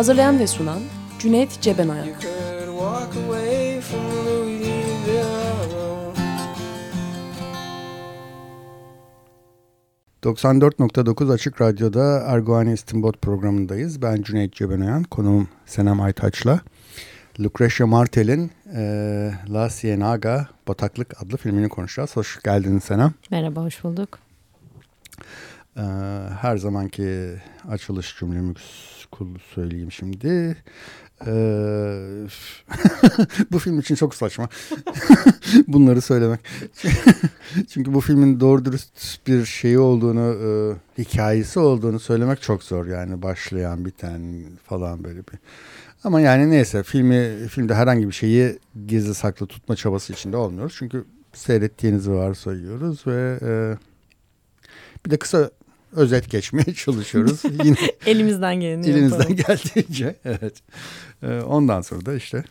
Hazırlayan ve sunan Cüneyt Cebenayak 94.9 Açık Radyo'da Erguani İstinbot programındayız. Ben Cüneyt Cebenoyan, konuğum Senem Aytaç'la. Lucretia Martel'in e, La Cienaga Bataklık adlı filmini konuşacağız. Hoş geldin Senem. Merhaba, hoş bulduk. E, her zamanki açılış cümlemi söyleyeyim şimdi. Ee, bu film için çok saçma bunları söylemek. Çünkü bu filmin doğru dürüst bir şeyi olduğunu, e, hikayesi olduğunu söylemek çok zor yani başlayan, biten falan böyle bir. Ama yani neyse filmi filmde herhangi bir şeyi gizli saklı tutma çabası içinde olmuyoruz. Çünkü seyrettiğinizi varsayıyoruz ve e, bir de kısa özet geçmeye çalışıyoruz. Yine elimizden geleni Elimizden geldiğince evet. Ee, ondan sonra da işte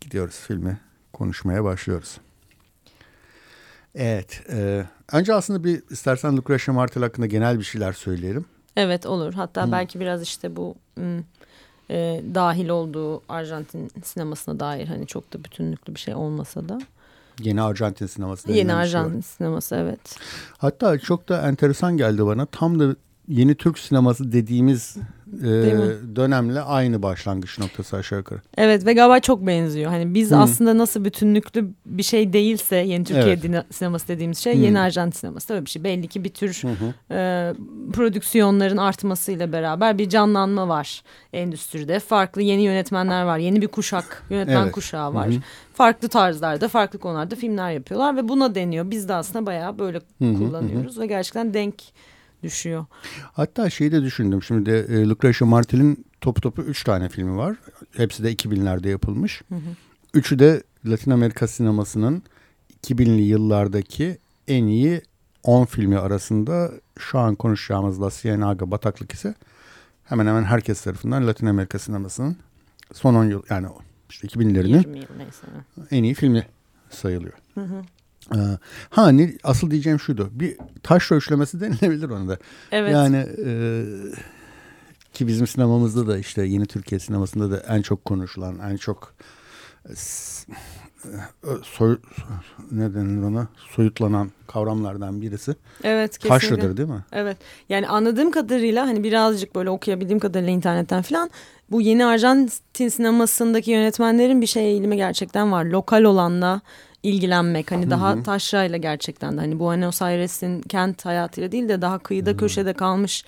gidiyoruz filmi konuşmaya başlıyoruz. Evet. E, önce aslında bir istersen Lucretia Martel hakkında genel bir şeyler söyleyelim. Evet olur. Hatta hmm. belki biraz işte bu e, dahil olduğu Arjantin sinemasına dair hani çok da bütünlüklü bir şey olmasa da. Yeni Arjantin sineması. Yeni Arjantin şey sineması evet. Hatta çok da enteresan geldi bana. Tam da yeni Türk sineması dediğimiz e, dönemle aynı başlangıç noktası aşağı yukarı. Evet ve galiba çok benziyor. Hani biz Hı. aslında nasıl bütünlüklü bir şey değilse yeni Türkiye evet. sineması dediğimiz şey Hı. yeni Arjantin sineması öyle bir şey. Belli ki bir tür e, prodüksiyonların artmasıyla beraber bir canlanma var endüstride. Farklı yeni yönetmenler var. Yeni bir kuşak, yönetmen evet. kuşağı var. Hı. Farklı tarzlarda, farklı konularda filmler yapıyorlar ve buna deniyor. Biz de aslında bayağı böyle Hı. kullanıyoruz Hı. ve gerçekten denk düşüyor. Hatta şeyi de düşündüm. Şimdi de e, Lucretia Martel'in topu topu üç tane filmi var. Hepsi de 2000'lerde yapılmış. Hı hı. Üçü de Latin Amerika sinemasının 2000'li yıllardaki en iyi 10 filmi arasında şu an konuşacağımız La Cienaga Bataklık ise hemen hemen herkes tarafından Latin Amerika sinemasının son 10 yıl yani işte 2000'lerinin en iyi filmi sayılıyor. Hı hı. Ee, ha ne, asıl diyeceğim şuydu. Bir taş ölçlemesi denilebilir onu da. Evet. Yani e, ki bizim sinemamızda da işte yeni Türkiye sinemasında da en çok konuşulan, en çok e, soy, ne denir ona soyutlanan kavramlardan birisi. Evet kesinlikle. Taşra'dır değil mi? Evet yani anladığım kadarıyla hani birazcık böyle okuyabildiğim kadarıyla internetten falan bu yeni Arjantin sinemasındaki yönetmenlerin bir şey eğilimi gerçekten var. Lokal olanla ilgilenmek hani daha taşrayla gerçekten de hani Buenos Aires'in kent hayatıyla değil de daha kıyıda Hı-hı. köşede kalmış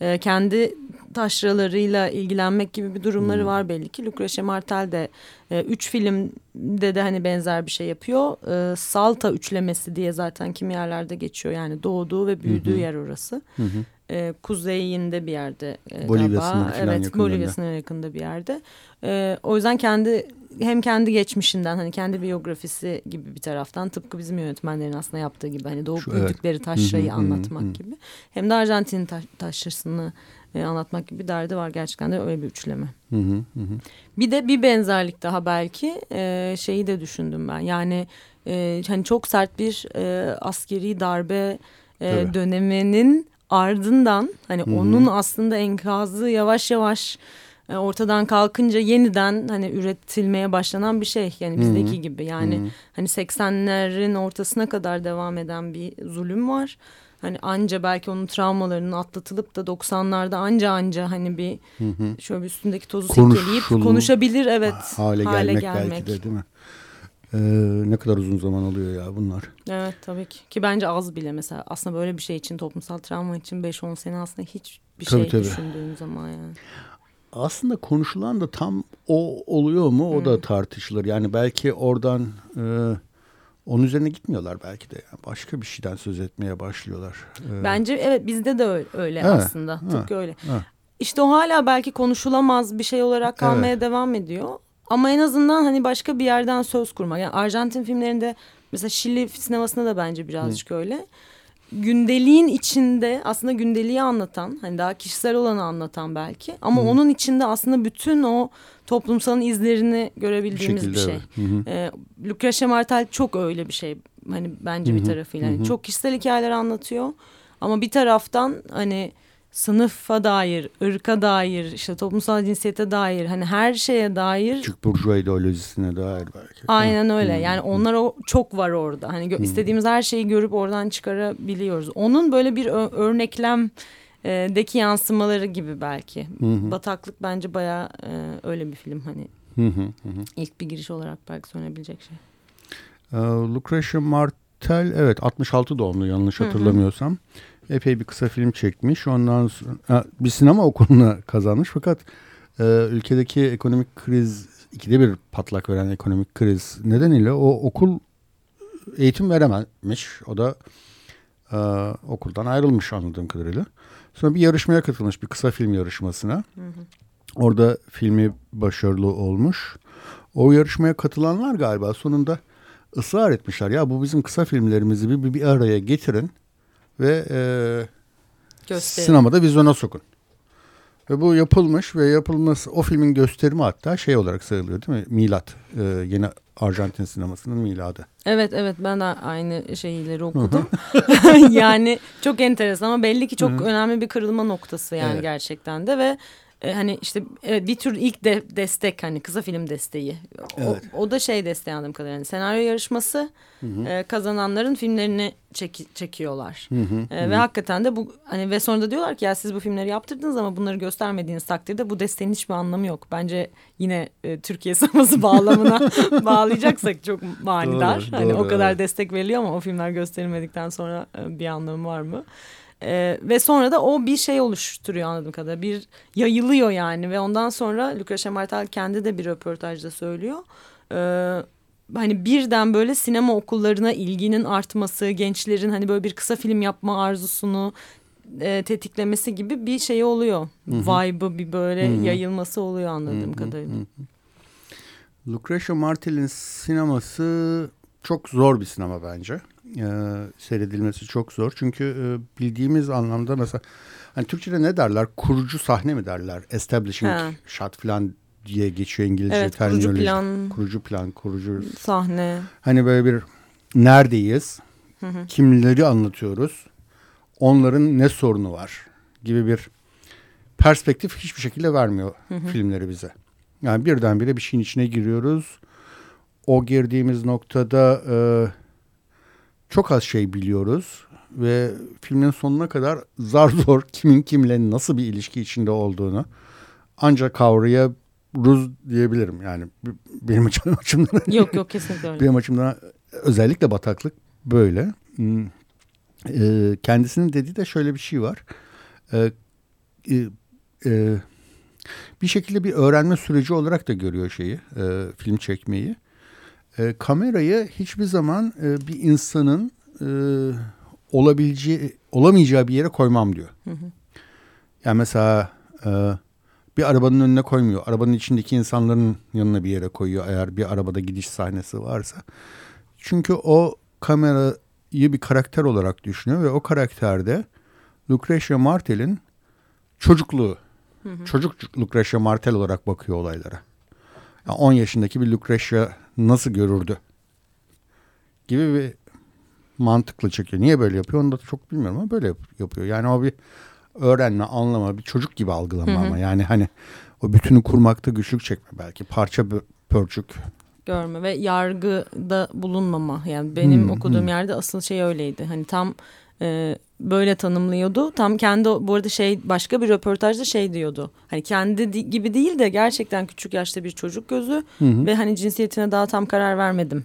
e, kendi taşralarıyla ilgilenmek gibi bir durumları Hı-hı. var belli ki. Lucrecia Martel de e, üç filmde de hani benzer bir şey yapıyor. E, Salta üçlemesi diye zaten kimi yerlerde geçiyor yani doğduğu ve büyüdüğü Hı-hı. yer orası. Hı-hı e, kuzeyinde bir yerde e, Bolivya galiba. Evet Bolivya sınırına yakında bir yerde. E, o yüzden kendi hem kendi geçmişinden hani kendi biyografisi gibi bir taraftan tıpkı bizim yönetmenlerin aslında yaptığı gibi hani doğup Şu, büyüdükleri evet. taşrayı anlatmak gibi. Hem de Arjantin'in ta taşrasını e, anlatmak gibi bir derdi var gerçekten de öyle bir üçleme. Hı hı hı. Bir de bir benzerlik daha belki e, şeyi de düşündüm ben yani e, hani çok sert bir e, askeri darbe e, döneminin ardından hani Hı -hı. onun aslında enkazı yavaş yavaş e, ortadan kalkınca yeniden hani üretilmeye başlanan bir şey. Yani bizdeki Hı -hı. gibi yani Hı -hı. hani 80'lerin ortasına kadar devam eden bir zulüm var. Hani anca belki onun travmalarının atlatılıp da 90'larda anca anca hani bir hı hı. şöyle bir üstündeki tozu silkeleyip konuşabilir evet hale, hale gelmek, gelmek belki de değil mi? Ee, ne kadar uzun zaman alıyor ya bunlar. Evet tabii ki. Ki bence az bile mesela. Aslında böyle bir şey için toplumsal travma için 5-10 sene aslında hiç bir tabii, şey tabii. düşündüğün zaman yani. Aslında konuşulan da tam o oluyor mu o hmm. da tartışılır. Yani belki oradan e, onun üzerine gitmiyorlar belki de. Yani başka bir şeyden söz etmeye başlıyorlar. Ee, Bence evet bizde de öyle, öyle he, aslında. He, Tıpkı öyle. He. işte o hala belki konuşulamaz bir şey olarak kalmaya evet. devam ediyor. Ama en azından hani başka bir yerden söz kurmak. Yani Arjantin filmlerinde mesela Şili sinemasında da bence birazcık Hı. öyle. Gündeliğin içinde aslında gündeliği anlatan hani daha kişisel olanı anlatan belki ama Hı. onun içinde aslında bütün o toplumsal izlerini görebildiğimiz bir, şekilde, bir şey. Evet. Ee, Lucrecia Martel çok öyle bir şey hani bence Hı. bir tarafıyla. Yani çok kişisel hikayeler anlatıyor ama bir taraftan hani sınıfa dair, ırka dair, işte toplumsal cinsiyete dair, hani her şeye dair. Küçük burjuva ideolojisine dair belki. Aynen öyle. Hmm. Yani onlar o çok var orada. Hani hmm. istediğimiz her şeyi görüp oradan çıkarabiliyoruz. Onun böyle bir örneklem e, deki yansımaları gibi belki. Hı Bataklık bence bayağı e, öyle bir film hani. Hı İlk bir giriş olarak belki söylenebilecek şey. Uh, Lucretia Martel evet 66 doğumlu yanlış hatırlamıyorsam. Hı hı epey bir kısa film çekmiş. Ondan sonra bir sinema okulunu kazanmış fakat e, ülkedeki ekonomik kriz ikide bir patlak veren ekonomik kriz nedeniyle o okul eğitim verememiş. O da e, okuldan ayrılmış anladığım kadarıyla. Sonra bir yarışmaya katılmış bir kısa film yarışmasına. Hı hı. Orada filmi başarılı olmuş. O yarışmaya katılanlar galiba sonunda ısrar etmişler. Ya bu bizim kısa filmlerimizi bir, bir araya getirin ve e, sinemada vizyona sokun. Ve bu yapılmış ve yapılması o filmin gösterimi hatta şey olarak sayılıyor değil mi? Milat. E, yeni Arjantin sinemasının miladı. Evet evet ben de aynı şeyleri okudum. yani çok enteresan ama belli ki çok önemli bir kırılma noktası yani evet. gerçekten de ve e, hani işte evet, bir tür ilk de, destek hani kısa film desteği. Evet. O, o da şey desteği anladığım kadarıyla. Yani senaryo yarışması hı hı. E, kazananların filmlerini çek, çekiyorlar. Hı hı. E, hı. Ve hakikaten de bu hani ve sonra da diyorlar ki ya siz bu filmleri yaptırdınız ama bunları göstermediğiniz takdirde bu desteğin hiçbir anlamı yok. Bence yine e, Türkiye sineması bağlamına bağlayacaksak çok manidar. Doğru, hani doğru, o kadar evet. destek veriliyor ama o filmler gösterilmedikten sonra e, bir anlamı var mı? Ee, ve sonra da o bir şey oluşturuyor anladığım kadarıyla. Bir yayılıyor yani ve ondan sonra Lucrecia Martel kendi de bir röportajda söylüyor. Ee, hani birden böyle sinema okullarına ilginin artması, gençlerin hani böyle bir kısa film yapma arzusunu e, tetiklemesi gibi bir şey oluyor. Vibe'ı bir böyle Hı-hı. yayılması oluyor anladığım Hı-hı. kadarıyla. Hı-hı. Lucrecia Martel'in sineması çok zor bir sinema bence e, seyredilmesi çok zor. Çünkü e, bildiğimiz anlamda mesela hani Türkçe'de ne derler? Kurucu sahne mi derler? Establishing He. shot falan diye geçiyor İngilizce evet, terminoloji. Kurucu plan. Kurucu plan, kurucu sahne. Hani böyle bir neredeyiz? Hı hı. Kimleri anlatıyoruz? Onların ne sorunu var? Gibi bir perspektif hiçbir şekilde vermiyor hı hı. filmleri bize. Yani birdenbire bir şeyin içine giriyoruz. O girdiğimiz noktada e, çok az şey biliyoruz ve filmin sonuna kadar zar zor kimin kimle nasıl bir ilişki içinde olduğunu ancak kavrayabiliriz diyebilirim. Yani benim açımdan. Yok yok kesinlikle öyle. Benim açımdan özellikle bataklık böyle. Hmm. Ee, kendisinin dediği de şöyle bir şey var. Ee, e, e, bir şekilde bir öğrenme süreci olarak da görüyor şeyi, e, film çekmeyi e, kamerayı hiçbir zaman e, bir insanın e, olabileceği olamayacağı bir yere koymam diyor. Hı hı. Yani mesela e, bir arabanın önüne koymuyor. Arabanın içindeki insanların yanına bir yere koyuyor eğer bir arabada gidiş sahnesi varsa. Çünkü o kamerayı bir karakter olarak düşünüyor ve o karakterde Lucretia Martel'in çocukluğu. Hı hı. Çocuk Lucretia Martel olarak bakıyor olaylara. Yani 10 yaşındaki bir Lucretia nasıl görürdü gibi bir mantıklı çekiyor. Niye böyle yapıyor onu da çok bilmiyorum ama böyle yapıyor. Yani o bir öğrenme, anlama, bir çocuk gibi algılama hı hı. ama yani hani o bütünü kurmakta güçlük çekme belki parça pörçük görme ve yargıda bulunmama. Yani benim hmm, okuduğum hmm. yerde asıl şey öyleydi. Hani tam e, böyle tanımlıyordu. Tam kendi bu arada şey başka bir röportajda şey diyordu. Hani kendi gibi değil de gerçekten küçük yaşta bir çocuk gözü hı hı. ve hani cinsiyetine daha tam karar vermedim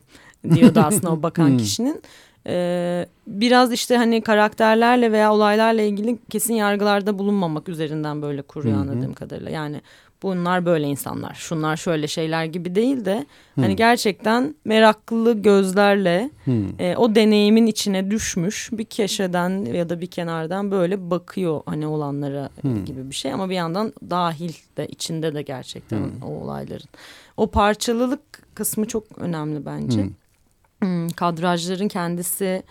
diyordu aslında o bakan kişinin. Ee, biraz işte hani karakterlerle veya olaylarla ilgili kesin yargılarda bulunmamak üzerinden böyle kuruyor Hı hı. anladığım kadarıyla. Yani bunlar böyle insanlar, şunlar şöyle şeyler gibi değil de hani Hı. gerçekten meraklı gözlerle Hmm. e, o deneyimin içine düşmüş bir köşeden ya da bir kenardan böyle bakıyor hani olanlara Hmm. gibi bir şey ama bir yandan dahil de içinde de gerçekten Hmm. o olayların. O parçalılık kısmı çok önemli bence. Hmm. Hmm, kadrajların kendisi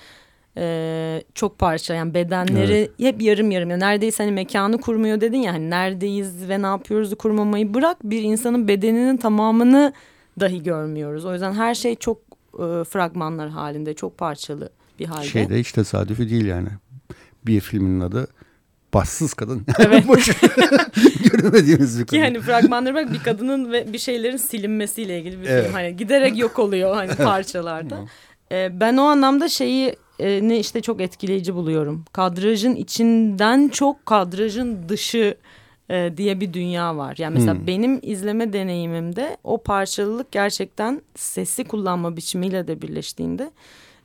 e, çok parça yani bedenleri hep yarım yarım. Yani neredeyse hani mekanı kurmuyor dedin ya hani neredeyiz ve ne yapıyoruzu kurmamayı bırak bir insanın bedeninin tamamını dahi görmüyoruz. O yüzden her şey çok e, fragmanlar halinde çok parçalı bir halde. Şeyde hiç tesadüfi değil yani. Bir filmin adı Bassız Kadın. Evet. Göremediğimiz bir kadın. Ki hani bak bir kadının ve bir şeylerin silinmesiyle ilgili bir Evet. film. Hani giderek yok oluyor hani parçalarda. Ee, ben o anlamda şeyi ne işte çok etkileyici buluyorum. Kadrajın içinden çok kadrajın dışı e, diye bir dünya var. Yani mesela Hmm. benim izleme deneyimimde o parçalılık gerçekten sesi kullanma biçimiyle de birleştiğinde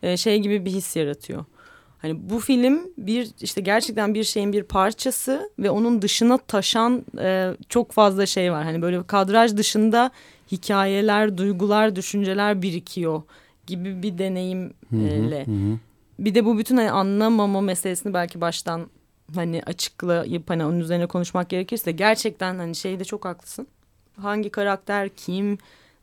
e, şey gibi bir his yaratıyor. Hani bu film bir işte gerçekten bir şeyin bir parçası ve onun dışına taşan e, çok fazla şey var. Hani böyle kadraj dışında hikayeler, duygular, düşünceler birikiyor gibi bir Hı hı, deneyimle. hı hı. Bir de bu bütün hani anlamama meselesini belki baştan hani açıklayıp hani onun üzerine konuşmak gerekirse gerçekten hani şeyde çok haklısın. Hangi karakter kim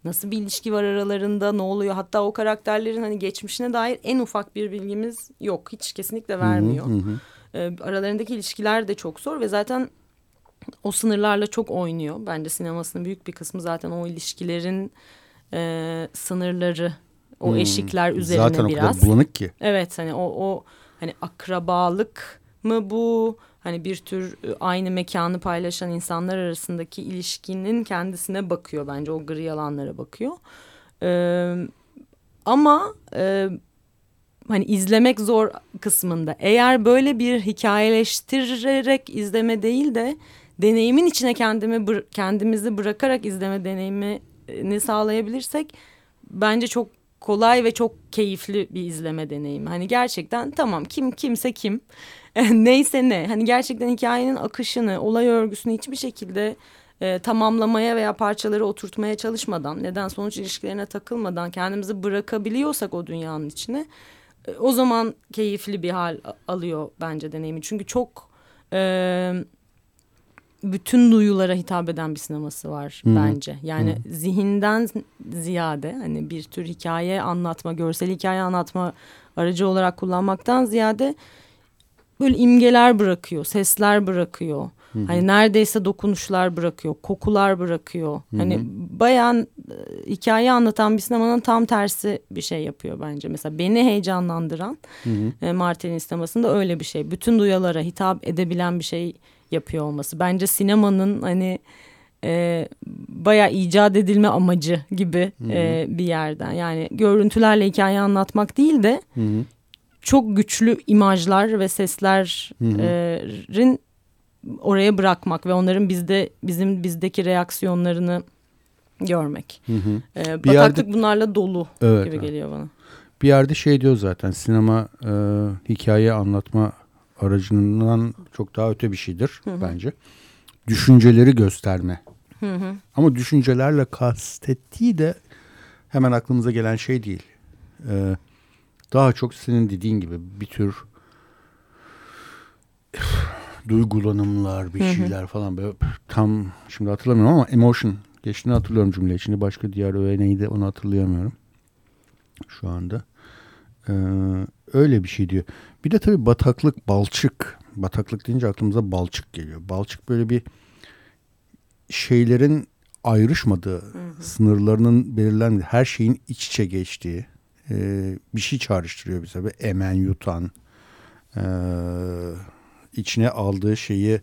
nasıl bir ilişki var aralarında ne oluyor hatta o karakterlerin hani geçmişine dair en ufak bir bilgimiz yok hiç kesinlikle vermiyor. Hı hı. Ee, aralarındaki ilişkiler de çok zor ve zaten o sınırlarla çok oynuyor. Bence sinemasının büyük bir kısmı zaten o ilişkilerin e, sınırları, o Hmm. eşikler üzerine Zaten biraz. o kadar bulanık ki. Evet hani o o hani akrabalık mı bu? Hani bir tür e, aynı mekanı paylaşan insanlar arasındaki ilişkinin kendisine bakıyor bence o gri alanlara bakıyor. Ee, ama e, hani izlemek zor kısmında eğer böyle bir hikayeleştirerek izleme değil de deneyimin içine kendimi kendimizi bırakarak izleme deneyimini sağlayabilirsek bence çok kolay ve çok keyifli bir izleme deneyimi. Hani gerçekten tamam kim kimse kim neyse ne hani gerçekten hikayenin akışını olay örgüsünü hiçbir şekilde e, tamamlamaya veya parçaları oturtmaya çalışmadan neden sonuç ilişkilerine takılmadan kendimizi bırakabiliyorsak o dünyanın içine e, o zaman keyifli bir hal alıyor bence deneyimi. Çünkü çok e, bütün duyulara hitap eden bir sineması var Hı. bence. Yani zihinden ziyade hani bir tür hikaye anlatma, görsel hikaye anlatma aracı olarak kullanmaktan ziyade böyle imgeler bırakıyor, sesler bırakıyor. Hani neredeyse dokunuşlar bırakıyor, kokular bırakıyor. Hani bayağı e, hikaye anlatan bir sinemanın tam tersi bir şey yapıyor bence. Mesela beni heyecanlandıran e, Martin'in sinemasında öyle bir şey. Bütün duyulara hitap edebilen bir şey yapıyor olması. Bence sinemanın hani e, bayağı icat edilme amacı gibi e, bir yerden. Yani görüntülerle hikaye anlatmak değil de Hı hı. çok güçlü imajlar ve seslerin oraya bırakmak ve onların bizde bizim bizdeki reaksiyonlarını görmek. Hı hı. Ee, Bir bataklık yerde- bunlarla dolu Evet, gibi geliyor bana. Bir yerde şey diyor zaten sinema e, hikaye anlatma aracından çok daha öte bir şeydir bence. Düşünceleri gösterme. Hı hı. Ama düşüncelerle kastettiği de hemen aklımıza gelen şey değil. E, daha çok senin dediğin gibi bir tür duygulanımlar, bir Hı hı. şeyler falan böyle tam şimdi hatırlamıyorum ama emotion geçtiğini hatırlıyorum cümle içinde. Başka diğer öğe neydi onu hatırlayamıyorum şu anda. Ee, öyle bir şey diyor. Bir de tabii bataklık, balçık. Bataklık deyince aklımıza balçık geliyor. Balçık böyle bir şeylerin ayrışmadığı, sınırlarının belirlendiği, her şeyin iç içe geçtiği e, bir şey çağrıştırıyor bize. Böyle emen yutan, e, içine aldığı şeyi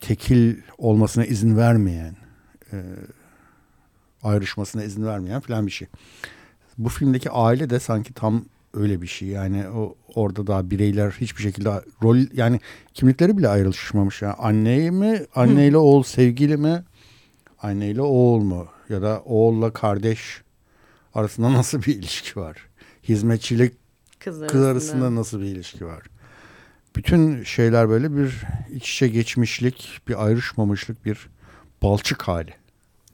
tekil olmasına izin vermeyen, e, ayrışmasına izin vermeyen falan bir şey. Bu filmdeki aile de sanki tam öyle bir şey. Yani o orada daha bireyler hiçbir şekilde rol yani kimlikleri bile ayrışmamış. Yani anne mi, anneyle oğul sevgili mi, anneyle oğul mu ya da oğulla kardeş arasında nasıl bir ilişki var? hizmetçilik Kız kız arasında nasıl bir ilişki var? Bütün şeyler böyle bir iç içe geçmişlik, bir ayrışmamışlık, bir balçık hali.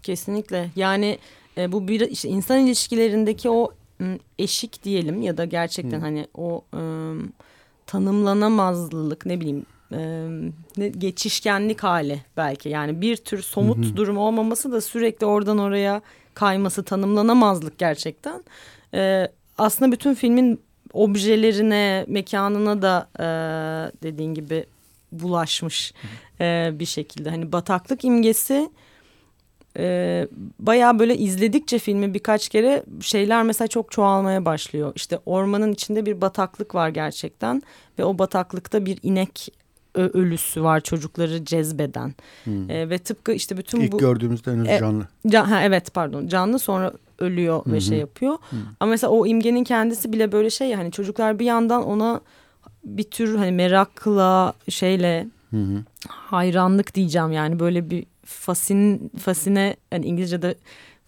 Kesinlikle. Yani e, bu bir işte insan ilişkilerindeki o eşik diyelim ya da gerçekten hani o e, tanımlanamazlılık ne bileyim e, geçişkenlik hali belki. Yani bir tür somut durum olmaması da sürekli oradan oraya kayması tanımlanamazlık gerçekten. E, aslında bütün filmin objelerine, mekanına da e, dediğin gibi bulaşmış e, bir şekilde. Hani bataklık imgesi e, bayağı böyle izledikçe filmi birkaç kere şeyler mesela çok çoğalmaya başlıyor. İşte ormanın içinde bir bataklık var gerçekten ve o bataklıkta bir inek ölüsü var çocukları cezbeden. E, ve tıpkı işte bütün İlk bu... gördüğümüzde henüz E, canlı. Can, ha, evet pardon canlı sonra ölüyor ve şey yapıyor. Ama mesela o imgenin kendisi bile böyle şey ya, hani çocuklar bir yandan ona bir tür hani merakla şeyle Hı hı. hayranlık diyeceğim yani böyle bir fasin fasine hani İngilizce'de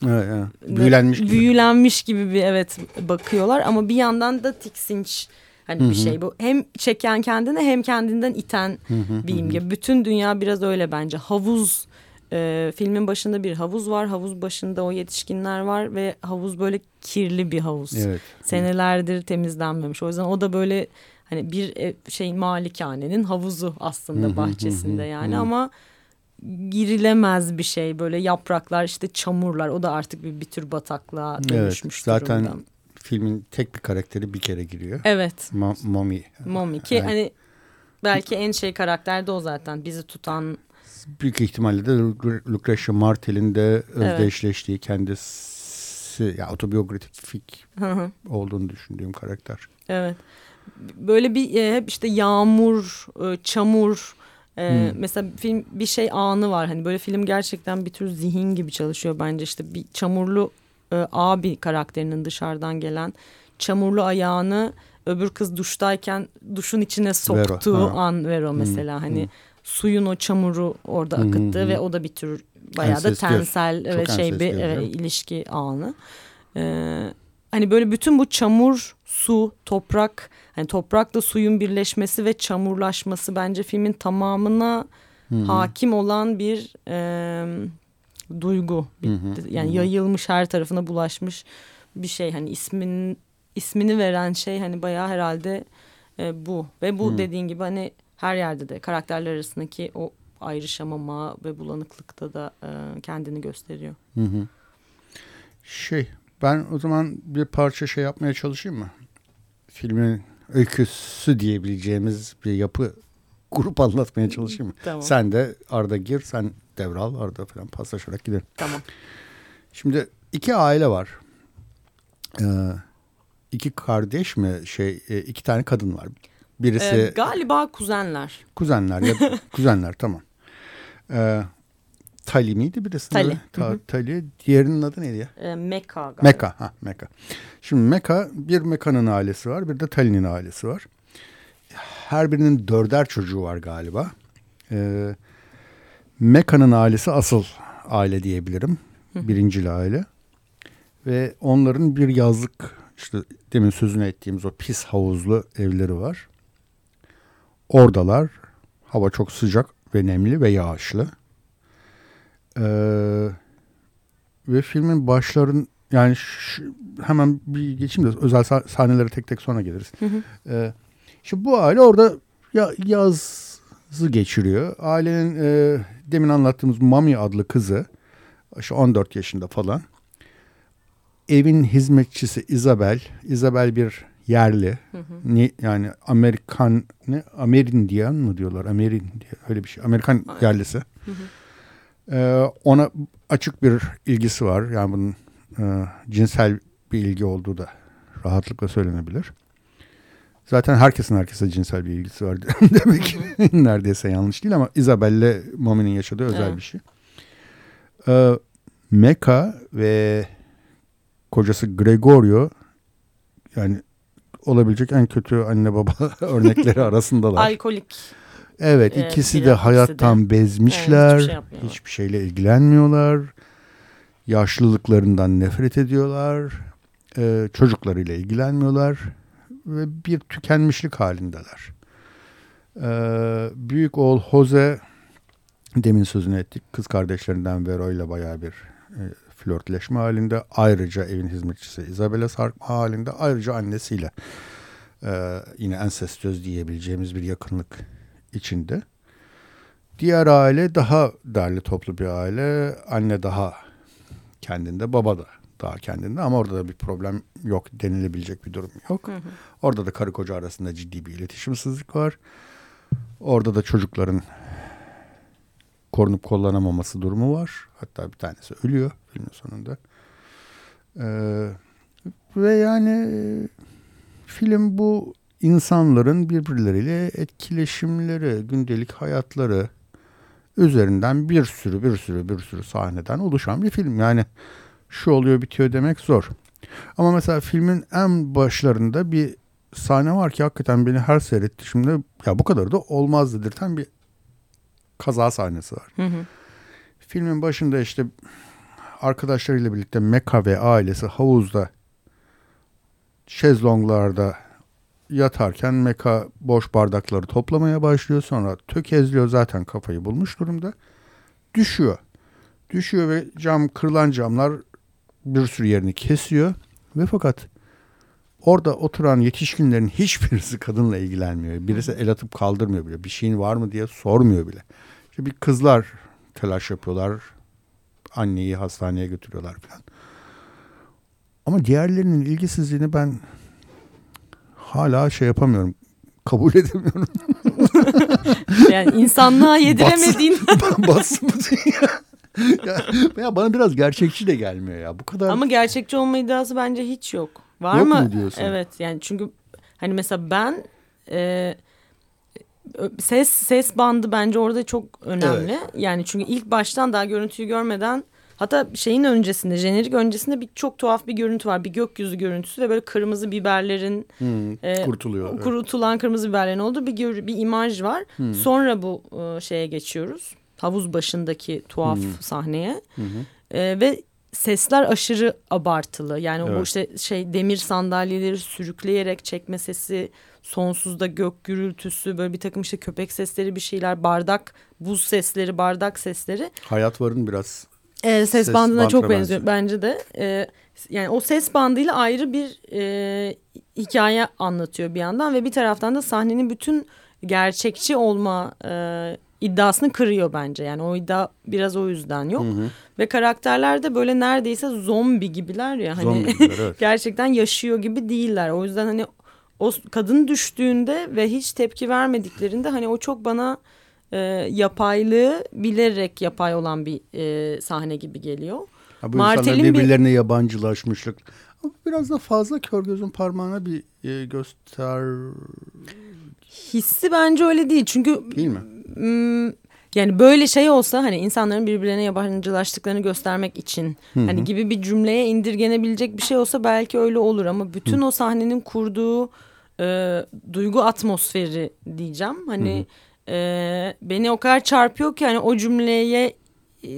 Evet, evet. Büyülenmiş gibi. büyülenmiş gibi bir evet bakıyorlar. Ama bir yandan da tiksinç hani bir şey bu. Hem çeken kendine hem kendinden iten bir imge. Bütün dünya biraz öyle bence. Havuz e, filmin başında bir havuz var. Havuz başında o yetişkinler var ve havuz böyle kirli bir havuz. Evet. senelerdir temizlenmemiş. O yüzden o da böyle hani bir ev, şey malikanenin havuzu aslında bahçesinde yani. ama girilemez bir şey böyle yapraklar işte çamurlar o da artık bir, bir tür bataklığa Evet. dönüşmüş Zaten durumda. filmin tek bir karakteri bir kere giriyor. Evet Ma- Mommy. Mommy ki Evet. hani belki en şey karakter de o zaten bizi tutan Büyük ihtimalle de Lu- Lucretia Martel'in de özdeşleştiği kendisi ya otobiyografik Hı hı, olduğunu düşündüğüm karakter. evet böyle bir e, hep işte yağmur e, çamur e, mesela film bir şey anı var. Hani böyle film gerçekten bir tür zihin gibi çalışıyor bence. İşte bir çamurlu e, abi karakterinin dışarıdan gelen çamurlu ayağını öbür kız duştayken duşun içine soktuğu Vero, ha. an Vero mesela. Hani suyun o çamuru orada akıttı ve o da bir tür bayağı da Ensestiyel. tensel evet şey bir evet. ilişki anı. Ee, hani böyle bütün bu çamur, su, toprak, hani toprakla suyun birleşmesi ve çamurlaşması bence filmin tamamına hakim olan bir e, duygu. Bir- yani yayılmış her tarafına bulaşmış bir şey. Hani ismin ismini veren şey hani bayağı herhalde e, bu ve bu dediğin gibi hani her yerde de karakterler arasındaki o ayrışamama ve bulanıklıkta da e, kendini gösteriyor. Hı hı. Şey ben o zaman bir parça şey yapmaya çalışayım mı? Filmin öyküsü diyebileceğimiz bir yapı grup anlatmaya çalışayım mı? Tamam. Sen de Arda gir, sen devral, Arda falan paslaşarak gidelim. Tamam. Şimdi iki aile var. Ee, iki kardeş mi şey e, iki tane kadın var. Birisi Ee, galiba kuzenler. kuzenler ya kuzenler tamam. Ee, Tali miydi birisi? Tali. Ta, Tali. Diğerinin adı neydi ya? Ee, Mekka galiba. Meka. Ha, Meka. Şimdi Meka bir Meka'nın ailesi var bir de Tali'nin ailesi var. Her birinin dörder çocuğu var galiba. Ee, Meka'nın ailesi asıl aile diyebilirim. Birincil aile. Ve onların bir yazlık işte demin sözünü ettiğimiz o pis havuzlu evleri var. Oradalar. Hava çok sıcak ve nemli ve yağışlı. Ee, ve filmin başların yani ş- hemen bir geçeyim de özel sah- sahnelere tek tek sonra geliriz. Ee, şimdi bu aile orada ya, yazı geçiriyor. Ailenin e, demin anlattığımız Mami adlı kızı işte 14 yaşında falan. Evin hizmetçisi Isabel. Isabel bir yerli. Ni, yani Amerikan ne Amerindian mı diyorlar? Amerin diye öyle bir şey. Amerikan yerlisi. Ee, ona açık bir ilgisi var. Yani bunun e, cinsel bir ilgi olduğu da rahatlıkla söylenebilir. Zaten herkesin herkese cinsel bir ilgisi var demek neredeyse yanlış değil ama Isabel'le Momi'nin yaşadığı özel Evet. bir şey. Ee, Mecca ve kocası Gregorio yani olabilecek en kötü anne baba örnekleri arasındalar. Alkolik. Evet Evet, ikisi de ikisi hayattan de. bezmişler. Evet, hiçbir şey hiçbir şeyle ilgilenmiyorlar. Yaşlılıklarından nefret ediyorlar. e, çocuklarıyla ilgilenmiyorlar ve bir tükenmişlik halindeler. E, büyük oğul Jose demin sözünü ettik. Kız kardeşlerinden Vero ile bayağı bir e, flörtleşme halinde. Ayrıca evin hizmetçisi Isabel'e sarkma halinde. Ayrıca annesiyle e, yine ensestöz diyebileceğimiz bir yakınlık içinde. Diğer aile daha derli toplu bir aile. Anne daha kendinde, baba da daha kendinde ama orada da bir problem yok denilebilecek bir durum yok. Hı hı. Orada da karı koca arasında ciddi bir iletişimsizlik var. Orada da çocukların korunup kullanamaması durumu var. Hatta bir tanesi ölüyor filmin sonunda. Ee, ve yani film bu insanların birbirleriyle etkileşimleri, gündelik hayatları üzerinden bir sürü bir sürü bir sürü sahneden oluşan bir film. Yani şu oluyor bitiyor demek zor. Ama mesela filmin en başlarında bir sahne var ki hakikaten beni her seyretti. Şimdi ya bu kadar da olmaz dedirten bir kaza sahnesi var. Hı hı. Filmin başında işte arkadaşlarıyla birlikte Meka ve ailesi havuzda şezlonglarda yatarken Meka boş bardakları toplamaya başlıyor. Sonra tökezliyor zaten kafayı bulmuş durumda. Düşüyor. Düşüyor ve cam kırılan camlar bir sürü yerini kesiyor. Ve fakat orada oturan yetişkinlerin hiçbirisi kadınla ilgilenmiyor. Birisi el atıp kaldırmıyor bile. Bir şeyin var mı diye sormuyor bile. İşte bir kızlar telaş yapıyorlar. Anneyi hastaneye götürüyorlar falan. Ama diğerlerinin ilgisizliğini ben hala şey yapamıyorum. Kabul edemiyorum. yani insanlığa yediremediğin. Bassın, bassın ya, ya bana biraz gerçekçi de gelmiyor ya. Bu kadar. Ama gerçekçi olma iddiası bence hiç yok. Var yok mı? mu diyorsun? Evet yani çünkü hani mesela ben e, ses ses bandı bence orada çok önemli. Evet. Yani çünkü ilk baştan daha görüntüyü görmeden hatta şeyin öncesinde jenerik öncesinde bir çok tuhaf bir görüntü var. Bir gökyüzü görüntüsü ve böyle kırmızı biberlerin hmm, e, kurtuluyor. Kurutulan evet. kırmızı biberlerin olduğu bir gör, bir imaj var. Hmm. Sonra bu e, şeye geçiyoruz. Havuz başındaki tuhaf hmm. sahneye. Hmm. E, ve sesler aşırı abartılı. Yani evet. o işte şey demir sandalyeleri sürükleyerek çekme sesi, sonsuzda gök gürültüsü, böyle bir takım işte köpek sesleri bir şeyler, bardak, buz sesleri, bardak sesleri. Hayat varın biraz e, ses, ses bandına çok benziyor bence de. E, yani o ses bandıyla ayrı bir e, hikaye anlatıyor bir yandan ve bir taraftan da sahnenin bütün gerçekçi olma e, iddiasını kırıyor bence. Yani o iddia biraz o yüzden yok. Hı hı. Ve karakterler de böyle neredeyse zombi gibiler ya. Hani zombi gibiler, evet. gerçekten yaşıyor gibi değiller. O yüzden hani o kadın düştüğünde ve hiç tepki vermediklerinde hani o çok bana e, yapaylığı bilerek yapay olan bir e, sahne gibi geliyor. Ha, bu Martel'in birbirlerine bir... yabancılaşmışlık. Biraz da fazla kör gözün parmağına bir e, göster... Hissi bence öyle değil. Çünkü... Değil mi? yani böyle şey olsa hani insanların birbirlerine yabancılaştıklarını göstermek için Hı -hı. hani gibi bir cümleye indirgenebilecek bir şey olsa belki öyle olur ama bütün Hı. o sahnenin kurduğu e, duygu atmosferi diyeceğim. Hani e, beni o kadar çarpıyor ki hani o cümleye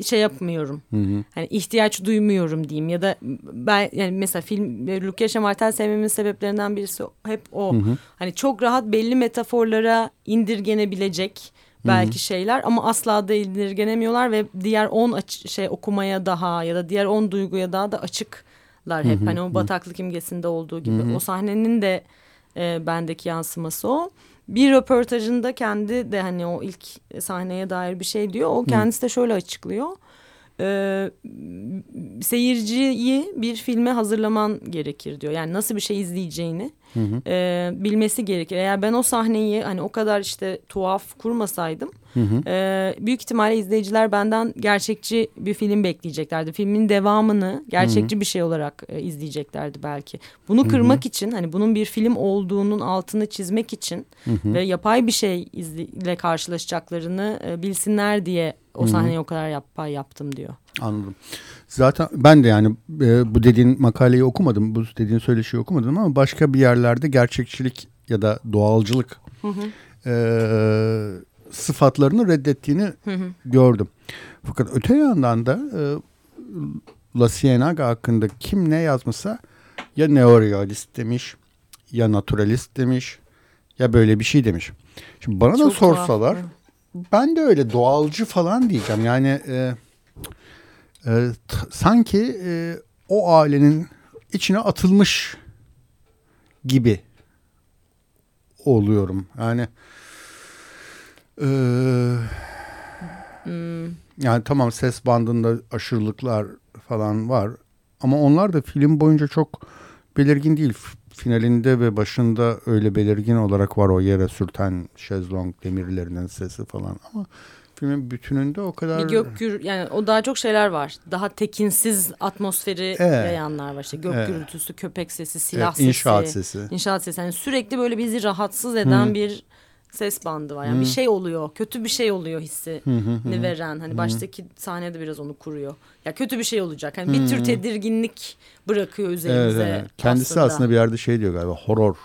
şey yapmıyorum. Hı hı. Hani ihtiyaç duymuyorum diyeyim ya da ben yani mesela film Lucretia Martel sevmemin sebeplerinden birisi hep o. Hı hı. Hani çok rahat belli metaforlara indirgenebilecek belki hı hı. şeyler ama asla da indirgenemiyorlar ve diğer on şey okumaya daha ya da diğer on duyguya daha da açıklar hep. Hı hı. Hani o bataklık imgesinde olduğu gibi. Hı hı. O sahnenin de e, bendeki yansıması o. Bir röportajında kendi de hani o ilk sahneye dair bir şey diyor. O kendisi de şöyle açıklıyor e, seyirciyi bir filme hazırlaman gerekir diyor. Yani nasıl bir şey izleyeceğini hı hı. E, bilmesi gerekir. Eğer ben o sahneyi hani o kadar işte tuhaf kurmasaydım hı hı. E, büyük ihtimalle izleyiciler benden gerçekçi bir film bekleyeceklerdi. Filmin devamını gerçekçi hı hı. bir şey olarak e, izleyeceklerdi belki. Bunu kırmak hı hı. için hani bunun bir film olduğunun altını çizmek için hı hı. ve yapay bir şey ile karşılaşacaklarını e, bilsinler diye o sahneyi Hı-hı. o kadar yapay yaptım diyor. Anladım. Zaten ben de yani e, bu dediğin makaleyi okumadım. Bu dediğin söyleşiyi okumadım ama başka bir yerlerde gerçekçilik ya da doğalcılık e, sıfatlarını reddettiğini Hı-hı. gördüm. Fakat öte yandan da e, La Ciénaga hakkında kim ne yazmışsa Ya neorealist demiş ya naturalist demiş ya böyle bir şey demiş. Şimdi bana da Çok sorsalar tuhaf. ben de öyle doğalcı falan diyeceğim. Yani e, e, sanki e, o ailenin içine atılmış gibi oluyorum. Yani e, Hmm. yani tamam ses bandında aşırılıklar falan var ama onlar da film boyunca çok belirgin değil. Finalinde ve başında öyle belirgin olarak var o yere sürten şezlong demirlerinin sesi falan ama filmin bütününde o kadar Bir gök gür yani o daha çok şeyler var. Daha tekinsiz atmosferi Evet. yayanlar var. İşte gök Evet. gürültüsü, köpek sesi, silah Evet, sesi. inşaat sesi. İnşaat sesi. Yani sürekli böyle bizi rahatsız eden Hı. bir ses bandı var. Yani bir şey oluyor. Kötü bir şey oluyor hissini veren. Hani baştaki sahnede biraz onu kuruyor. Ya kötü bir şey olacak. Hani bir tür tedirginlik bırakıyor Evet, üzerimize. evet. Kendisi aslında. bir yerde şey diyor galiba horror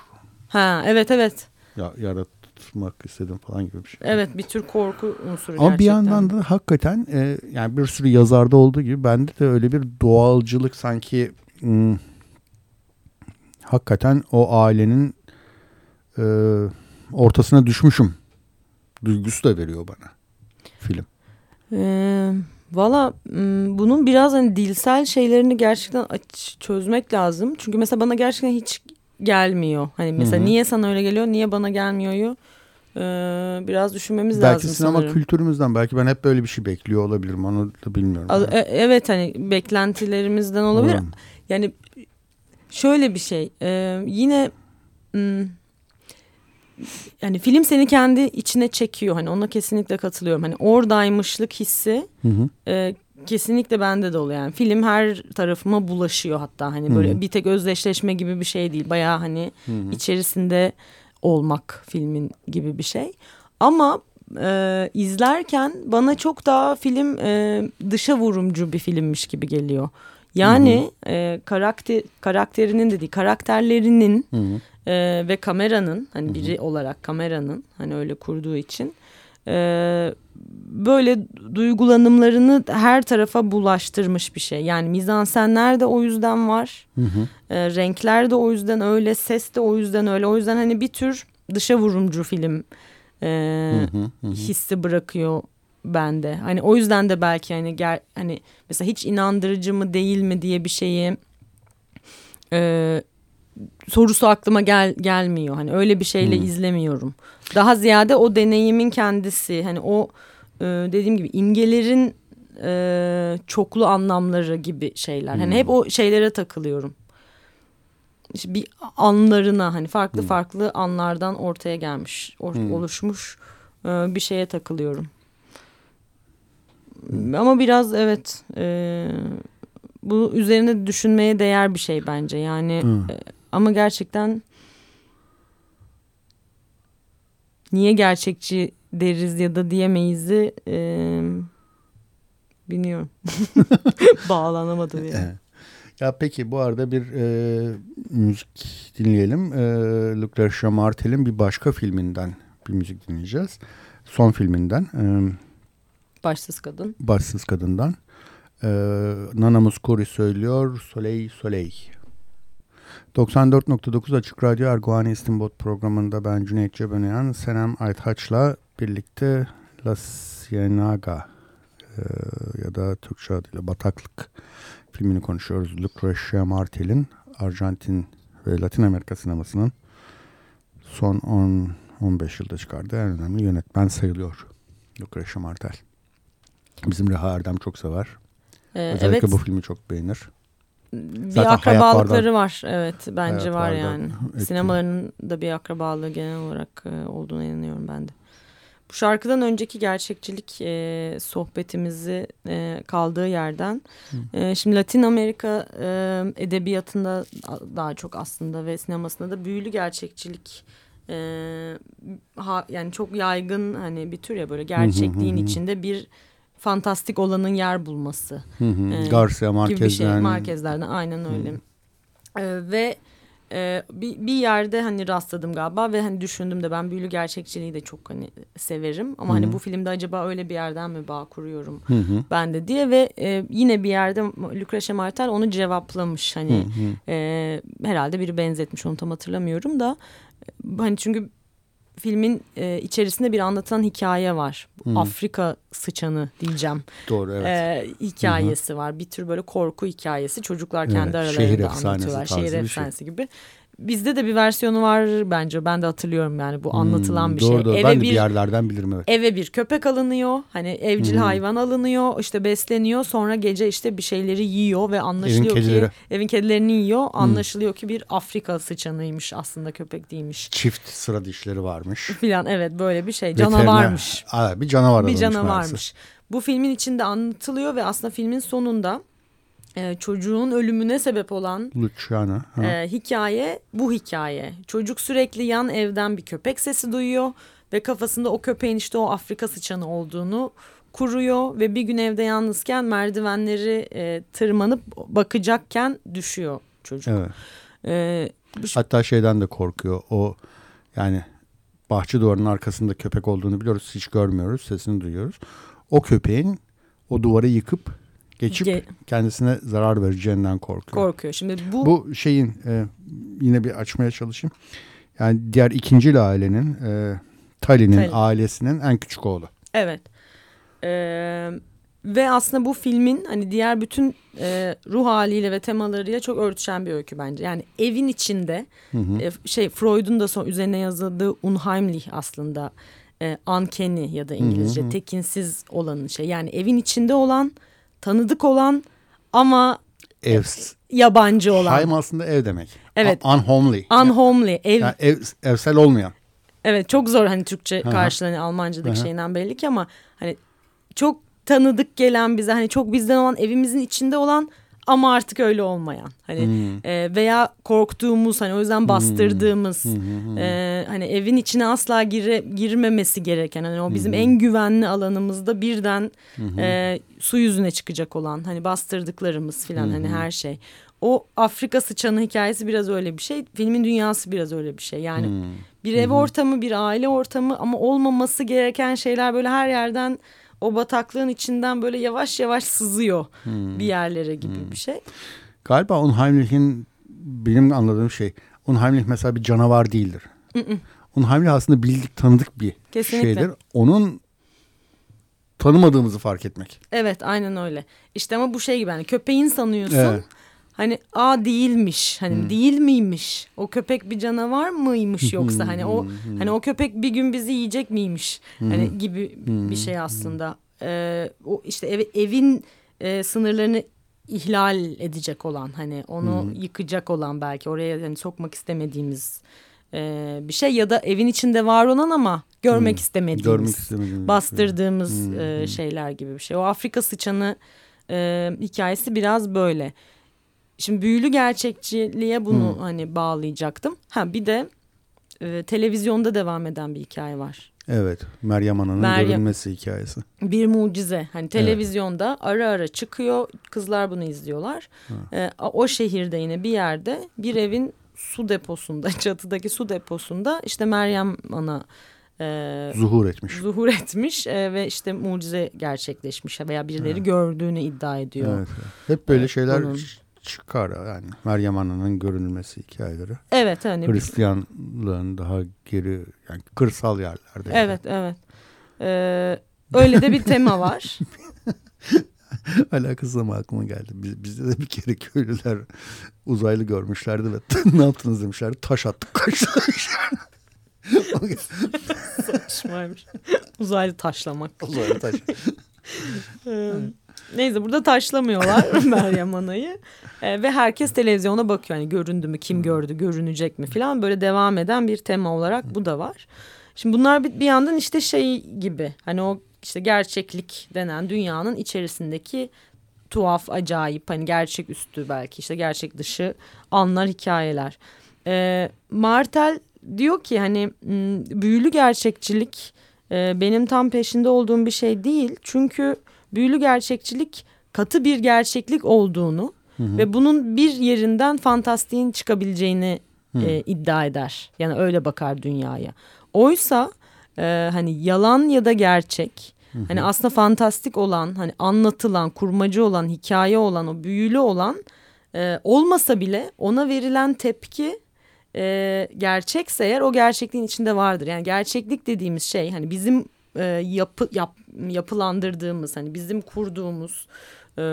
Ha evet evet. ya, yaratmak istedim falan gibi bir şey. Evet bir tür korku unsuru Ama gerçekten. bir yandan da hakikaten e, yani bir sürü yazarda olduğu gibi bende de öyle bir doğalcılık sanki hmm, hakikaten o ailenin e, ortasına düşmüşüm duygusu da veriyor bana film. Ee, Valla bunun biraz hani dilsel şeylerini gerçekten aç, çözmek lazım. Çünkü mesela bana gerçekten hiç gelmiyor. Hani mesela Hı hı. niye sana öyle geliyor, niye bana gelmiyoryu e, biraz düşünmemiz belki lazım sinema sanırım. kültürümüzden belki ben hep böyle bir şey bekliyor olabilirim onu da bilmiyorum. A- e- Evet hani beklentilerimizden olabilir. Umarım. Yani şöyle bir şey e, yine m, yani film seni kendi içine çekiyor. Hani ona kesinlikle katılıyorum. Hani oradaymışlık hissi Hı hı. e, kesinlikle bende de oluyor. Yani film her tarafıma bulaşıyor hatta. Hani böyle Hı hı. bir tek özdeşleşme gibi bir şey değil. Bayağı hani Hı hı. içerisinde olmak filmin gibi bir şey. Ama e, izlerken bana çok daha film e, dışa vurumcu bir filmmiş gibi geliyor. Yani e, karakter karakterinin dediği karakterlerinin Hı hı. E, ve kameranın hani biri olarak kameranın hani öyle kurduğu için e, böyle duygulanımlarını her tarafa bulaştırmış bir şey. Yani mizansenler de o yüzden var. Hı hı. E, renkler de o yüzden öyle, ses de o yüzden öyle. O yüzden hani bir tür dışa vurumcu film e, Hı hı. Hı hı. hissi bırakıyor bende. Hani o yüzden de belki hani ger hani mesela hiç inandırıcı mı değil mi diye bir şeyi e, sorusu aklıma gel gelmiyor. Hani öyle bir şeyle Hmm. izlemiyorum. Daha ziyade o deneyimin kendisi hani o e, dediğim gibi imgelerin e, çoklu anlamları gibi şeyler. Hani Hmm. hep o şeylere takılıyorum. İşte bir anlarına hani farklı Hmm. farklı anlardan ortaya gelmiş, or- Hmm. oluşmuş e, bir şeye takılıyorum. Ama biraz evet e, bu üzerine düşünmeye değer bir şey bence. Yani Hı. e, ama gerçekten niye gerçekçi deriz ya da diyemeyiz'i e, bilmiyorum. Bağlanamadım yani. Evet. Ya peki bu arada bir e, müzik dinleyelim. E, Lucretia Martel'in bir başka filminden bir müzik dinleyeceğiz. Son filminden. E, Başsız kadın. Başsız Kadın'dan. E, Nana Muscuri söylüyor. Soleil Soleil. 94.9 Açık Radyo Erguani İstinbot programında ben Cüneyt Cebenayan, Senem Aytaç'la birlikte La Ciénaga e, ya da Türkçe adıyla Bataklık filmini konuşuyoruz. Lucrecia Martel'in Arjantin ve Latin Amerika sinemasının son 10-15 yılda çıkardığı en önemli yönetmen sayılıyor. Lucrecia Martel. Bizim Reha Erdem çok sever. E, Özellikle evet bu filmi çok beğenir. Bir Zaten akrabalıkları var. Evet bence var yani. etkili. Sinemaların da bir akrabalığı genel olarak e, olduğuna inanıyorum ben de. Bu şarkıdan önceki gerçekçilik e, sohbetimizi e, kaldığı yerden. E, şimdi Latin Amerika e, edebiyatında daha çok aslında ve sinemasında da büyülü gerçekçilik e, ha, yani çok yaygın hani bir tür ya böyle gerçekliğin hı hı. içinde bir fantastik olanın yer bulması. Hı hı. Ee, Garcia gibi bir şey. Marquez'den. Marquez'lerden aynen öyle. Ee, ve e, bir, bir yerde hani rastladım galiba ve hani düşündüm de ben büyülü gerçekçiliği de çok hani severim. Ama hani bu filmde acaba öyle bir yerden mi bağ kuruyorum ben de diye ve e, yine bir yerde Lucretia Martel onu cevaplamış hani. E, herhalde biri benzetmiş onu tam hatırlamıyorum da. Hani çünkü filmin e, içerisinde bir anlatan hikaye var. Hmm. Afrika sıçanı diyeceğim. Doğru evet. E, hikayesi Hı -hı. var. Bir tür böyle korku hikayesi. Çocuklar kendi evet, aralarında şehir anlatıyorlar. Şehir efsanesi şey. gibi. Bizde de bir versiyonu var bence. Ben de hatırlıyorum yani bu hmm, anlatılan bir doğru, şey. Doğru. Eve ben de bir, bir yerlerden bilirim evet. Eve bir köpek alınıyor. Hani evcil hmm. hayvan alınıyor. işte besleniyor. Sonra gece işte bir şeyleri yiyor ve anlaşılıyor evin ki evin kedilerini yiyor. Anlaşılıyor hmm. ki bir Afrika sıçanıymış aslında köpek değilmiş. Çift sıra dişleri varmış. Filan evet böyle bir şey. Canavarmış. Aa, bir canavar Bir canavarmış. Bu filmin içinde anlatılıyor ve aslında filmin sonunda e, çocuğun ölümüne sebep olan Luciana, e, hikaye bu hikaye. Çocuk sürekli yan evden bir köpek sesi duyuyor ve kafasında o köpeğin işte o Afrika sıçanı olduğunu kuruyor ve bir gün evde yalnızken merdivenleri e, tırmanıp bakacakken düşüyor çocuk. Evet. E, Hatta şeyden de korkuyor. O yani bahçe duvarının arkasında köpek olduğunu biliyoruz. Hiç görmüyoruz. Sesini duyuyoruz. O köpeğin o duvarı yıkıp geçip Ge kendisine zarar vereceğinden korkuyor. Korkuyor. Şimdi bu bu şeyin e, yine bir açmaya çalışayım. Yani diğer ikinci ailenin e, Tali'nin ailesinin en küçük oğlu. Evet. Ee, ve aslında bu filmin hani diğer bütün e, ruh haliyle ve temalarıyla çok örtüşen bir öykü bence. Yani evin içinde hı hı. E, şey Freud'un da son üzerine yazıldığı unheimlich aslında e, uncanny ya da İngilizce hı hı. tekinsiz olan şey. Yani evin içinde olan tanıdık olan ama ev yabancı olan. Heim aslında ev demek. Evet. unhomely. Unhomely. Ev, yani ev, evsel olmayan. Evet çok zor hani Türkçe karşılığını Almanca'daki Aha. şeyinden belli ki ama hani çok tanıdık gelen bize hani çok bizden olan evimizin içinde olan ama artık öyle olmayan hani hmm. e, veya korktuğumuz hani o yüzden bastırdığımız hmm. Hmm. E, hani evin içine asla gire, girmemesi gereken hani o bizim hmm. en güvenli alanımızda birden hmm. e, su yüzüne çıkacak olan hani bastırdıklarımız filan hmm. hani her şey o Afrika sıçanı hikayesi biraz öyle bir şey filmin dünyası biraz öyle bir şey yani hmm. bir ev hmm. ortamı bir aile ortamı ama olmaması gereken şeyler böyle her yerden o bataklığın içinden böyle yavaş yavaş sızıyor hmm. bir yerlere gibi hmm. bir şey. Galiba Unheimlich'in benim anladığım şey Unheimlich mesela bir canavar değildir. Unheimlich aslında bildik tanıdık bir Kesinlikle. şeydir. Onun tanımadığımızı fark etmek. Evet aynen öyle. İşte ama bu şey gibi hani köpeğin sanıyorsun. Evet. Hani a değilmiş. Hani hmm. değil miymiş? O köpek bir canavar mıymış yoksa hani o hmm. hani o köpek bir gün bizi yiyecek miymiş? Hmm. Hani gibi hmm. bir şey aslında. Ee, o işte ev, evin e, sınırlarını ihlal edecek olan hani onu yıkacak olan belki oraya hani sokmak istemediğimiz e, bir şey ya da evin içinde var olan ama görmek istemediğimiz, görmek istemediğimiz bastırdığımız e, şeyler gibi bir şey. O Afrika sıçanı e, hikayesi biraz böyle. Şimdi büyülü gerçekçiliğe bunu hmm. hani bağlayacaktım. Ha bir de e, televizyonda devam eden bir hikaye var. Evet Meryem Ana'nın Meryem, görünmesi hikayesi. Bir mucize. Hani televizyonda evet. ara ara çıkıyor kızlar bunu izliyorlar. E, o şehirde yine bir yerde bir evin su deposunda çatıdaki su deposunda işte Meryem Ana e, zuhur etmiş. Zuhur etmiş e, ve işte mucize gerçekleşmiş veya birileri evet. gördüğünü iddia ediyor. Evet, evet. Hep böyle şeyler onun çıkar yani Meryem Ana'nın görünmesi hikayeleri. Evet hani Hristiyanlığın daha geri yani kırsal yerlerde. Evet yani. evet. Ee, öyle de bir tema var. Alakası ama aklıma geldi. Biz, bizde de bir kere köylüler uzaylı görmüşlerdi ve ne yaptınız demişlerdi. Taş attık kaçtılar. Saçmaymış. uzaylı taşlamak. Uzaylı taş. Neyse burada taşlamıyorlar Meryem Ana'yı. E, ve herkes televizyona bakıyor. Yani göründü mü, kim gördü, görünecek mi falan. Böyle devam eden bir tema olarak bu da var. Şimdi bunlar bir, bir yandan işte şey gibi. Hani o işte gerçeklik denen dünyanın içerisindeki tuhaf, acayip, hani gerçek üstü belki işte gerçek dışı anlar, hikayeler. E, Martel diyor ki hani büyülü gerçekçilik e, benim tam peşinde olduğum bir şey değil. Çünkü büyülü gerçekçilik katı bir gerçeklik olduğunu hı hı. ve bunun bir yerinden fantastiğin çıkabileceğini e, iddia eder. Yani öyle bakar dünyaya. Oysa e, hani yalan ya da gerçek hani aslında fantastik olan hani anlatılan kurmacı olan hikaye olan o büyülü olan e, olmasa bile ona verilen tepki e, gerçekse eğer o gerçekliğin içinde vardır. Yani gerçeklik dediğimiz şey hani bizim e, yapı yap, yapılandırdığımız hani bizim kurduğumuz e,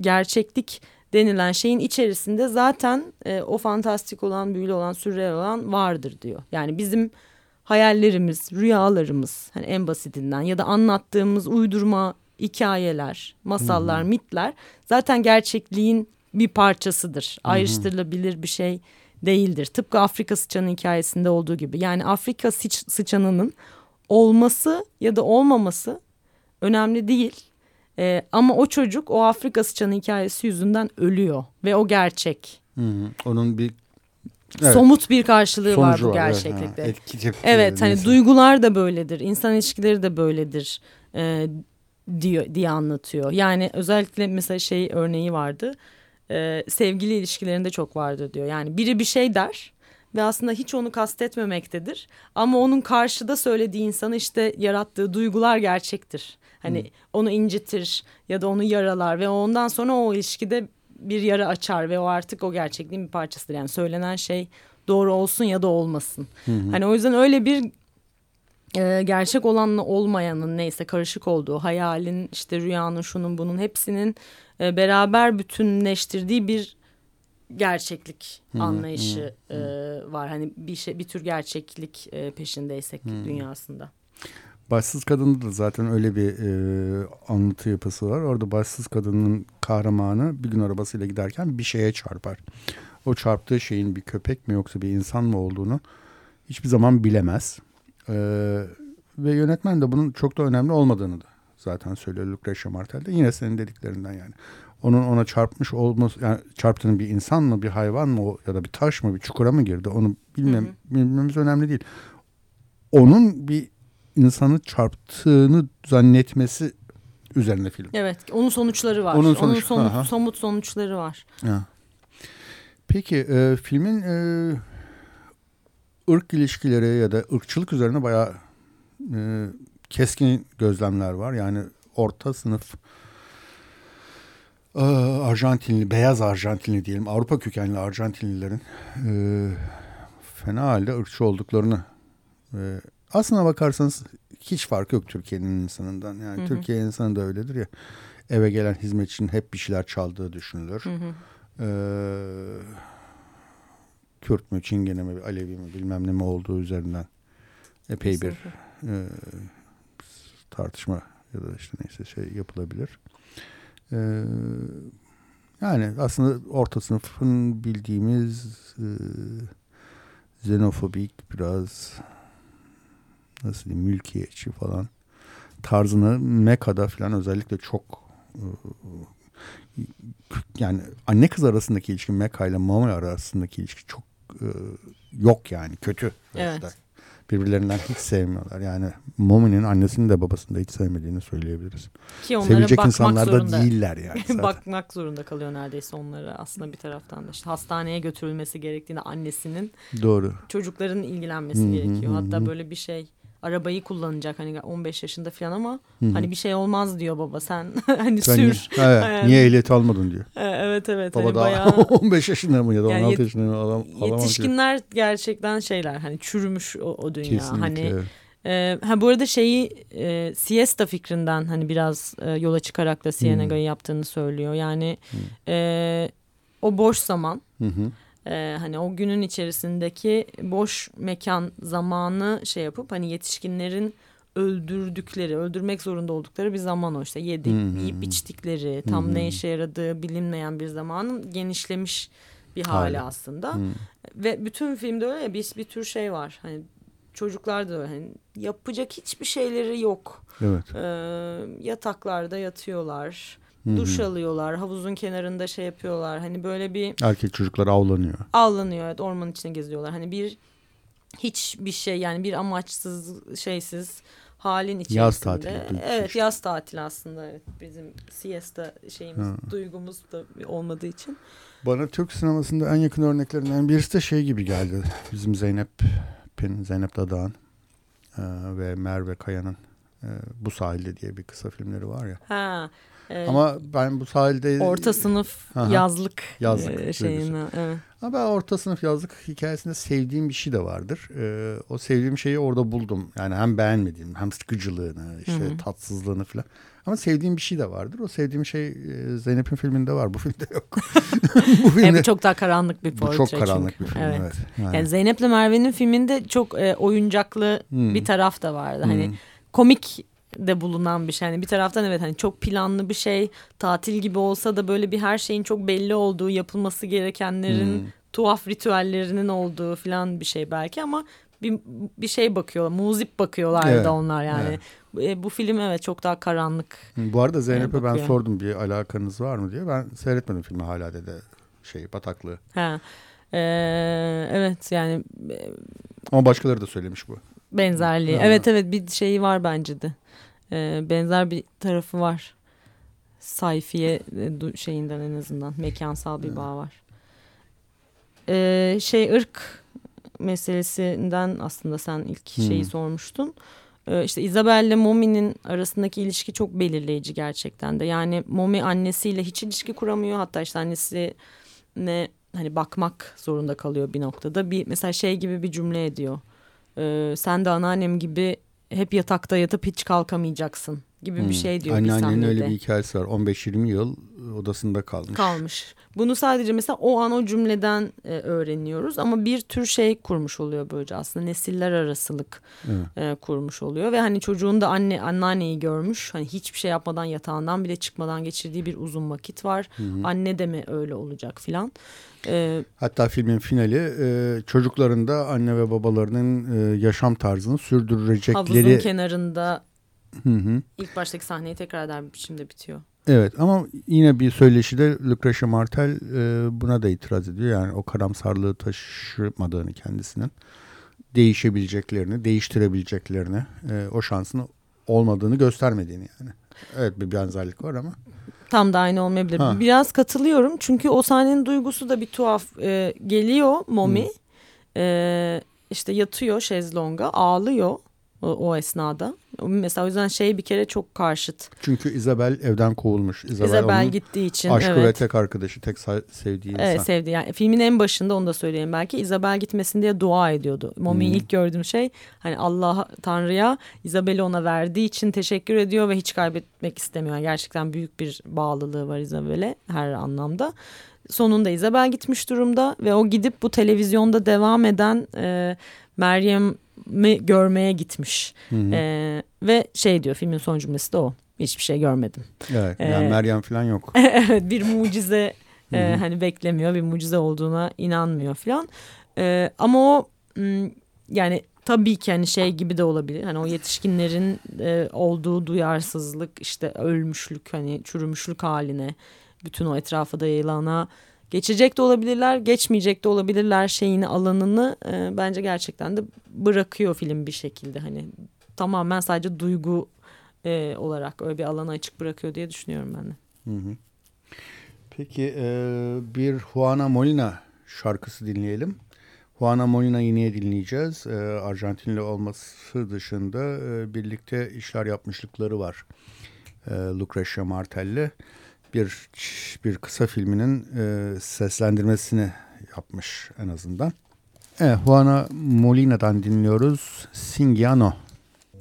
gerçeklik denilen şeyin içerisinde zaten e, o fantastik olan, büyülü olan, sürreal olan vardır diyor. Yani bizim hayallerimiz, rüyalarımız hani en basitinden ya da anlattığımız uydurma hikayeler, masallar, hmm. mitler zaten gerçekliğin bir parçasıdır. Hmm. Ayrıştırılabilir bir şey değildir. Tıpkı Afrika sıçanı hikayesinde olduğu gibi. Yani Afrika sıç, sıçanının olması ya da olmaması önemli değil. Ee, ama o çocuk o Afrika sıçanı hikayesi yüzünden ölüyor ve o gerçek. Hı hı. Onun bir Evet. Somut bir karşılığı var bu gerçeklikte. Evet, evet, evet hani neyse. duygular da böyledir, insan ilişkileri de böyledir e, diyor diye anlatıyor. Yani özellikle mesela şey örneği vardı. E, sevgili ilişkilerinde çok vardır diyor. Yani biri bir şey der ve aslında hiç onu kastetmemektedir. Ama onun karşıda söylediği insanı işte yarattığı duygular gerçektir. Hani hmm. onu incitir ya da onu yaralar ve ondan sonra o ilişkide bir yara açar ve o artık o gerçekliğin bir parçasıdır. Yani söylenen şey doğru olsun ya da olmasın. Hı Hani o yüzden öyle bir e, gerçek olanla olmayanın neyse karışık olduğu hayalin işte rüyanın şunun bunun hepsinin e, beraber bütünleştirdiği bir gerçeklik hı anlayışı hı E, var. Hani bir şey bir tür gerçeklik e, peşindeysek hı dünyasında. Başsız Kadın'da da zaten öyle bir e, anlatı yapısı var. Orada başsız kadının kahramanı bir gün arabasıyla giderken bir şeye çarpar. O çarptığı şeyin bir köpek mi yoksa bir insan mı olduğunu hiçbir zaman bilemez. E, ve yönetmen de bunun çok da önemli olmadığını da zaten söylüyor Lucretia Martel'de. Yine senin dediklerinden yani. Onun ona çarpmış olması, yani çarptığının bir insan mı, bir hayvan mı ya da bir taş mı, bir çukura mı girdi onu bilmem, hı hı. bilmemiz önemli değil. Onun bir insanı çarptığını zannetmesi üzerine film. Evet, onun sonuçları var. Onun, sonuç, onun sonuç, somut sonuçları var. Ha. Peki e, filmin e, ırk ilişkileri ya da ırkçılık üzerine bayağı e, keskin gözlemler var. Yani orta sınıf e, Arjantinli, beyaz Arjantinli diyelim, Avrupa kökenli Arjantinlilerin e, fena halde ırkçı olduklarını e, aslına bakarsanız hiç fark yok Türkiye'nin insanından. Yani hı hı. Türkiye insanı da öyledir ya. Eve gelen hizmetçinin hep bir şeyler çaldığı düşünülür. Hı hı. Ee, Kürt mü, Çingene mi, Alevi mi bilmem ne mi olduğu üzerinden epey Kesinlikle. bir e, tartışma ya da işte neyse şey yapılabilir. Ee, yani aslında orta sınıfın bildiğimiz e, xenofobik biraz nasıl diyeyim mülkiyetçi falan tarzını Meka'da falan özellikle çok e, yani anne kız arasındaki ilişki Meka ile Mama arasındaki ilişki çok e, yok yani kötü. Evet. Birbirlerinden hiç sevmiyorlar. Yani Momi'nin annesini de babasını da hiç sevmediğini söyleyebiliriz. Ki onlara Sevecek bakmak insanlar zorunda. da değiller yani. bakmak zorunda kalıyor neredeyse onlara aslında bir taraftan da. İşte hastaneye götürülmesi gerektiğinde annesinin Doğru. çocukların ilgilenmesi gerekiyor. Hatta böyle bir şey arabayı kullanacak hani 15 yaşında falan ama Hı-hı. hani bir şey olmaz diyor baba sen hani sen sür. Niye, evet, niye ehliyet almadın diyor. Evet evet. Baba hani daha bayağı... 15 yaşında mı ya da 16 yani yaşında mı adam Yetişkinler diyor. gerçekten şeyler hani çürümüş o, o dünya. Kesinlikle. Hani e, ha bu arada şeyi e, siesta fikrinden hani biraz e, yola çıkarak da Cienega'yı hmm. yaptığını söylüyor. Yani hmm. e, o boş zaman hı e, hani o günün içerisindeki boş mekan zamanı şey yapıp hani yetişkinlerin öldürdükleri, öldürmek zorunda oldukları bir zaman o işte yedik, hmm. yiyip içtikleri, tam hmm. ne işe yaradığı bilinmeyen bir zamanın genişlemiş bir hali Hala. aslında. Hmm. Ve bütün filmde öyle ya bir, bir tür şey var. Hani çocuklar da öyle. Hani yapacak hiçbir şeyleri yok. Evet. Ee, yataklarda yatıyorlar. Hı-hı. Duş alıyorlar. Havuzun kenarında şey yapıyorlar. Hani böyle bir... Erkek çocuklar avlanıyor. Avlanıyor evet. Ormanın içinde geziyorlar. Hani bir hiçbir şey yani bir amaçsız şeysiz halin içerisinde. Yaz tatili. Evet işte. yaz tatili aslında evet. Bizim siesta şeyimiz Ha. duygumuz da olmadığı için. Bana Türk sinemasında en yakın örneklerinden birisi de şey gibi geldi. Bizim Zeynep Pen, Zeynep Dadağan e, ve Merve Kaya'nın e, Bu Sahilde diye bir kısa filmleri var ya. Ha. E, Ama ben bu sahilde... orta sınıf Aha. yazlık, Yazlık e, şeyini. Evet. Ama ben orta sınıf yazlık hikayesinde sevdiğim bir şey de vardır. Ee, o sevdiğim şeyi orada buldum. Yani hem beğenmediğim hem sıkıcılığını, işte Hı hı. tatsızlığını falan. Ama sevdiğim bir şey de vardır. O sevdiğim şey e, Zeynep'in filminde var. Bu filmde yok. bu filmde bu çok daha karanlık bir bu portre çok karanlık çünkü. bir film. Evet. Evet. Yani, Yani Zeynep'le Merve'nin filminde çok e, oyuncaklı Hmm. bir taraf da vardı. Hani Hmm. komik de bulunan bir şey. Hani bir taraftan evet hani çok planlı bir şey, tatil gibi olsa da böyle bir her şeyin çok belli olduğu, yapılması gerekenlerin Hmm. tuhaf ritüellerinin olduğu falan bir şey belki ama bir, bir şey bakıyorlar, muzip bakıyorlar Evet, da onlar yani. E, bu film evet çok daha karanlık. Bu arada Zeynep'e ben sordum bir alakanız var mı diye. Ben seyretmedim filmi hala dedi. Şey bataklığı. Ha. E, evet yani e, Ama başkaları da söylemiş bu. Benzerliği. Ha. Evet evet bir şeyi var bence de. Ee, benzer bir tarafı var. Sayfiye e, şeyinden en azından mekansal bir bağ var. Ee, şey ırk meselesinden aslında sen ilk şeyi Hmm. sormuştun. Ee, işte Isabel ile Momi'nin arasındaki ilişki çok belirleyici gerçekten de. Yani Momi annesiyle hiç ilişki kuramıyor. Hatta işte annesine hani bakmak zorunda kalıyor bir noktada. Bir mesela şey gibi bir cümle ediyor. Ee, sen de anneannem gibi hep yatakta yatıp hiç kalkamayacaksın gibi bir Hmm. şey diyor bir Anneannenin sahnede. öyle bir hikayesi var. 15-20 yıl odasında kalmış. kalmış. Bunu sadece mesela o an o cümleden e, öğreniyoruz ama bir tür şey kurmuş oluyor böylece aslında nesiller arasılık Evet. e, kurmuş oluyor ve hani çocuğun da anne anneanneyi görmüş hani hiçbir şey yapmadan yatağından bile çıkmadan geçirdiği bir uzun vakit var. Anne de mi öyle olacak filan. E, Hatta filmin finali e, çocukların da anne ve babalarının e, yaşam tarzını havuzun sürdürecekleri. kenarında Hı hı. ilk baştaki sahneyi tekrar eder bir biçimde bitiyor. Evet ama yine bir söyleşide Lucretia Martel e, buna da itiraz ediyor. Yani o karamsarlığı taşımadığını kendisinin değişebileceklerini, değiştirebileceklerini, e, o şansını olmadığını göstermediğini yani. Evet bir benzerlik var ama. Tam da aynı olmayabilir. Ha. Biraz katılıyorum çünkü o sahnenin duygusu da bir tuhaf. E, geliyor Momi e, işte yatıyor şezlonga ağlıyor o, o esnada. Mesela o yüzden şey bir kere çok karşıt. Çünkü Isabel evden kovulmuş. Isabel, Isabel gittiği için. aşkı evet. ve tek arkadaşı, tek sevdiği insan. Evet sevdi yani filmin en başında onu da söyleyeyim belki Isabel gitmesin diye dua ediyordu. Momi'yi Hmm. ilk gördüğüm şey hani Allah Tanrı'ya Isabel'i ona verdiği için teşekkür ediyor ve hiç kaybetmek istemiyor. Yani gerçekten büyük bir bağlılığı var Isabel'e her anlamda. Sonunda Isabel gitmiş durumda ve o gidip bu televizyonda devam eden e, Meryem'i görmeye gitmiş. Hı hı. E, ve şey diyor filmin son cümlesi de o. Hiçbir şey görmedim. evet, yani e, Meryem falan yok. evet bir mucize e, hani beklemiyor bir mucize olduğuna inanmıyor falan. E, ama o yani tabii ki hani şey gibi de olabilir. Hani o yetişkinlerin e, olduğu duyarsızlık işte ölmüşlük hani çürümüşlük haline bütün o etrafa da yayılana geçecek de olabilirler geçmeyecek de olabilirler şeyini alanını e, bence gerçekten de bırakıyor film bir şekilde hani tamamen sadece duygu e, olarak öyle bir alanı açık bırakıyor diye düşünüyorum ben de. Hı hı. Peki e, bir Juana Molina şarkısı dinleyelim. Juana Molina'yı niye dinleyeceğiz? E, Arjantinli olması dışında e, birlikte işler yapmışlıkları var. E, Lucrecia Martel'le bir bir kısa filminin e, seslendirmesini yapmış en azından. Evet, Juana Molina'dan dinliyoruz. Singiano.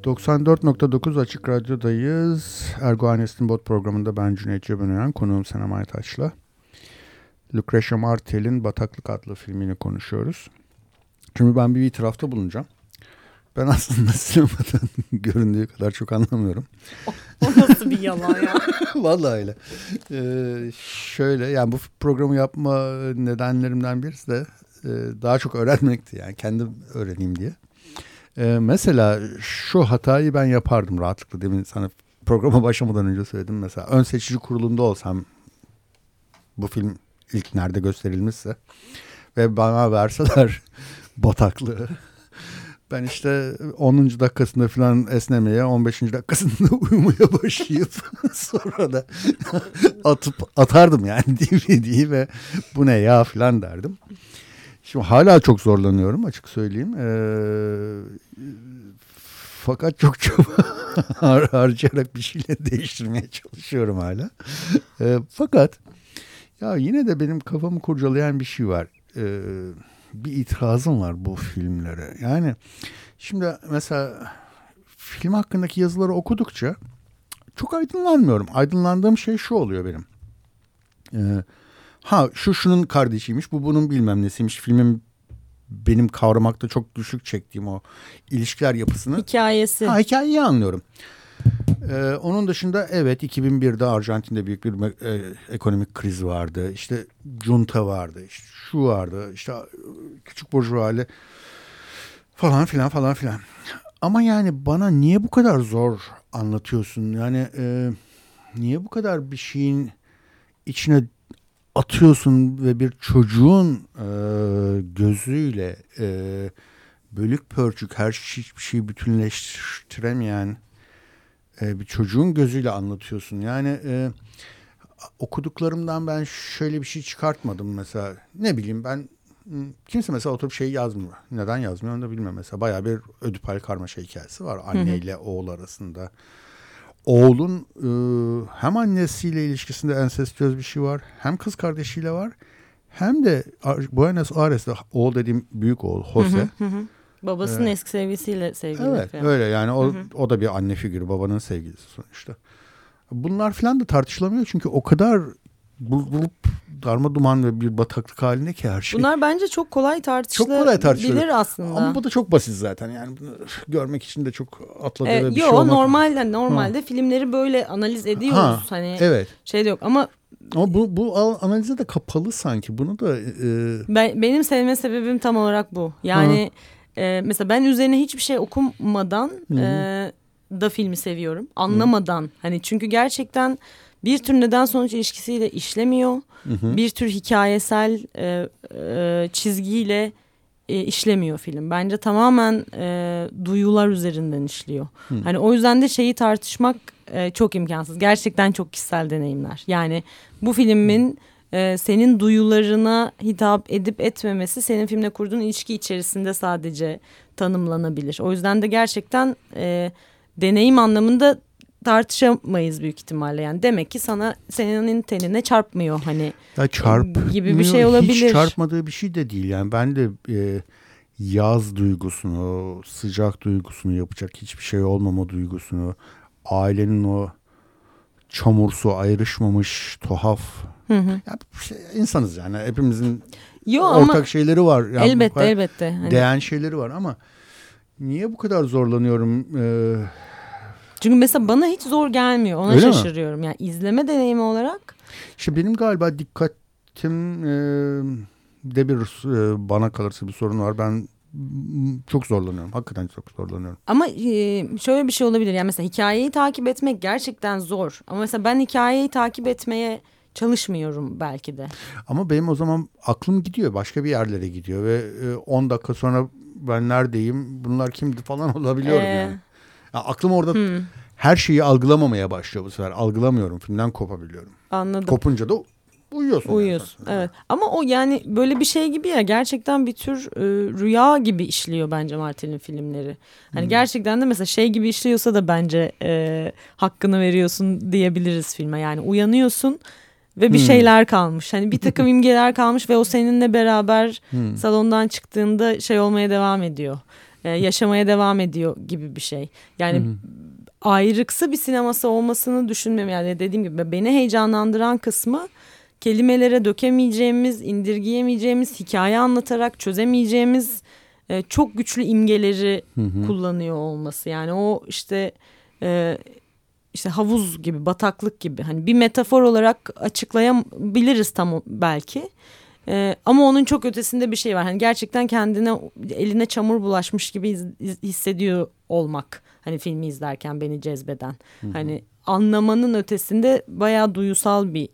94.9 Açık Radyo'dayız. Erguanes'in bot programında ben Cüneyt Cebenören, konuğum Senem Aytaç'la. Lucretia Martel'in Bataklık adlı filmini konuşuyoruz. Şimdi ben bir itirafta bulunacağım. Ben aslında sinemadan göründüğü kadar çok anlamıyorum. O nasıl bir yalan ya? Vallahi öyle. Ee, şöyle yani bu programı yapma nedenlerimden birisi de e, daha çok öğrenmekti. Yani kendim öğreneyim diye. Ee, mesela şu hatayı ben yapardım rahatlıkla. Demin sana programa başlamadan önce söyledim. Mesela ön seçici kurulunda olsam bu film ilk nerede gösterilmişse ve bana verseler bataklığı Ben işte 10. dakikasında falan esnemeye, 15. dakikasında uyumaya başlayıp sonra da atıp atardım yani DVD'yi ve bu ne ya falan derdim. Şimdi hala çok zorlanıyorum açık söyleyeyim. Ee, fakat çok har harcayarak bir şeyle değiştirmeye çalışıyorum hala. Ee, fakat ya yine de benim kafamı kurcalayan bir şey var. Ee, bir itirazım var bu filmlere. Yani şimdi mesela film hakkındaki yazıları okudukça çok aydınlanmıyorum. Aydınlandığım şey şu oluyor benim. Ee, ha şu şunun kardeşiymiş, bu bunun bilmem nesiymiş. Filmin benim kavramakta çok düşük çektiğim o ilişkiler yapısını. Hikayesi. Ha, hikayeyi anlıyorum. Ee, onun dışında evet 2001'de Arjantin'de büyük bir e, ekonomik kriz vardı. İşte junta vardı. Işte şu vardı. İşte küçük burjuva falan filan falan filan. Ama yani bana niye bu kadar zor anlatıyorsun? Yani e, niye bu kadar bir şeyin içine atıyorsun ve bir çocuğun e, gözüyle e, bölük pörçük her şey, şeyi bütünleştiremeyen e, bir çocuğun gözüyle anlatıyorsun. Yani e, okuduklarımdan ben şöyle bir şey çıkartmadım mesela. Ne bileyim ben kimse mesela oturup şey yazmıyor. Neden yazmıyor onu da bilmiyorum. Mesela baya bir ödüpal karmaşa hikayesi var anne ile oğul arasında. Oğlun e, hem annesiyle ilişkisinde ensestiyöz bir şey var. Hem kız kardeşiyle var. Hem de Buenos Aires'te oğul dediğim büyük oğul Jose. Hı hı hı. Babasının evet. eski sevgilisiyle sevgili. Evet falan. öyle yani o, hı hı. o da bir anne figürü babanın sevgilisi sonuçta. Bunlar falan da tartışılamıyor çünkü o kadar bulup darma duman ve bir bataklık halinde ki her şey. Bunlar bence çok kolay tartışılabilir çok kolay tartışılır. aslında. Ama bu da çok basit zaten yani bunu görmek için de çok atladığı ee, bir yo, şey olmak. Normalde, normalde ha. filmleri böyle analiz ediyoruz. Ha, hani evet. şey de yok ama ama bu, bu analize de kapalı sanki. Bunu da... E... Ben, benim sevme sebebim tam olarak bu. Yani e, mesela ben üzerine hiçbir şey okumadan e, da filmi seviyorum. Anlamadan. Hı. Hani çünkü gerçekten bir tür neden sonuç ilişkisiyle işlemiyor. Hı hı. Bir tür hikayesel e, e, çizgiyle e, işlemiyor film. Bence tamamen e, duyular üzerinden işliyor. Hı. Hani o yüzden de şeyi tartışmak e, çok imkansız. Gerçekten çok kişisel deneyimler. Yani bu filmin e, senin duyularına hitap edip etmemesi senin filmle kurduğun ilişki içerisinde sadece tanımlanabilir. O yüzden de gerçekten e, deneyim anlamında tartışamayız büyük ihtimalle yani demek ki sana senin tenine çarpmıyor hani ya çarp gibi bir şey olabilir. Hiç çarpmadığı bir şey de değil yani ben de e, yaz duygusunu sıcak duygusunu yapacak hiçbir şey olmama duygusunu ailenin o çamursu ayrışmamış tuhaf hı hı. Yani şey, insanız yani hepimizin Yo, ortak ama şeyleri var. Yani elbette elbette. Hani... Değen şeyleri var ama niye bu kadar zorlanıyorum? Ee, çünkü mesela bana hiç zor gelmiyor. Ona Öyle şaşırıyorum. Mi? Yani izleme deneyimi olarak. İşte benim galiba dikkatim e, de bir e, bana kalırsa bir sorun var. Ben çok zorlanıyorum. Hakikaten çok zorlanıyorum. Ama e, şöyle bir şey olabilir. Yani mesela hikayeyi takip etmek gerçekten zor. Ama mesela ben hikayeyi takip etmeye çalışmıyorum belki de. Ama benim o zaman aklım gidiyor. Başka bir yerlere gidiyor ve 10 e, dakika sonra ben neredeyim, bunlar kimdi falan olabiliyorum ee, yani. yani. Aklım orada hmm. her şeyi algılamamaya başlıyor bu sefer. Algılamıyorum. Filmden kopabiliyorum. Anladım. Kopunca da uyuyorsun. Uyuyorsun yani. evet. Ama o yani böyle bir şey gibi ya gerçekten bir tür e, rüya gibi işliyor bence Martin'in filmleri. Hani hmm. gerçekten de mesela şey gibi işliyorsa da bence e, hakkını veriyorsun diyebiliriz filme. Yani uyanıyorsun ve bir hmm. şeyler kalmış. Hani bir takım imgeler kalmış ve o seninle beraber hmm. salondan çıktığında şey olmaya devam ediyor. Ee, yaşamaya devam ediyor gibi bir şey. Yani hmm. ayrıksı bir sineması olmasını düşünmem. Yani dediğim gibi beni heyecanlandıran kısmı kelimelere dökemeyeceğimiz, indirgeyemeyeceğimiz, hikaye anlatarak çözemeyeceğimiz e, çok güçlü imgeleri hmm. kullanıyor olması. Yani o işte e, işte havuz gibi bataklık gibi hani bir metafor olarak açıklayabiliriz tam belki. Ee, ama onun çok ötesinde bir şey var. Hani gerçekten kendine eline çamur bulaşmış gibi hissediyor olmak. Hani filmi izlerken beni cezbeden. Hı hı. Hani anlamanın ötesinde bayağı duysal bir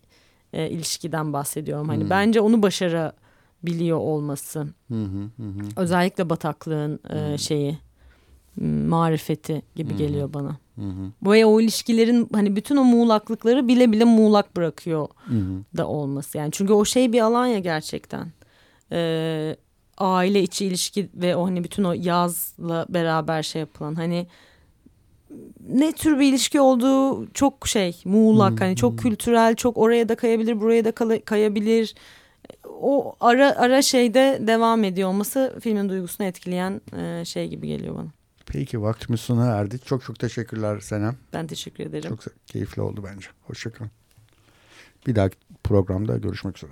e, ilişkiden bahsediyorum. Hani hı. bence onu başarabiliyor olması. Hı hı hı. Özellikle bataklığın e, şeyi marifeti gibi Hı hı. geliyor bana. Hı hı. Ve o ilişkilerin hani bütün o muğlaklıkları bile bile muğlak bırakıyor Hı hı. da olması. Yani çünkü o şey bir alan ya gerçekten. Ee, aile içi ilişki ve o hani bütün o yazla beraber şey yapılan hani ne tür bir ilişki olduğu çok şey muğlak Hmm, hani çok kültürel çok oraya da kayabilir buraya da kala- kayabilir o ara ara şeyde devam ediyor olması filmin duygusunu etkileyen e, şey gibi geliyor bana. Peki vaktimiz sona erdi. Çok çok teşekkürler Senem. Ben teşekkür ederim. Çok keyifli oldu bence. Hoşçakalın. Bir dahaki programda görüşmek üzere.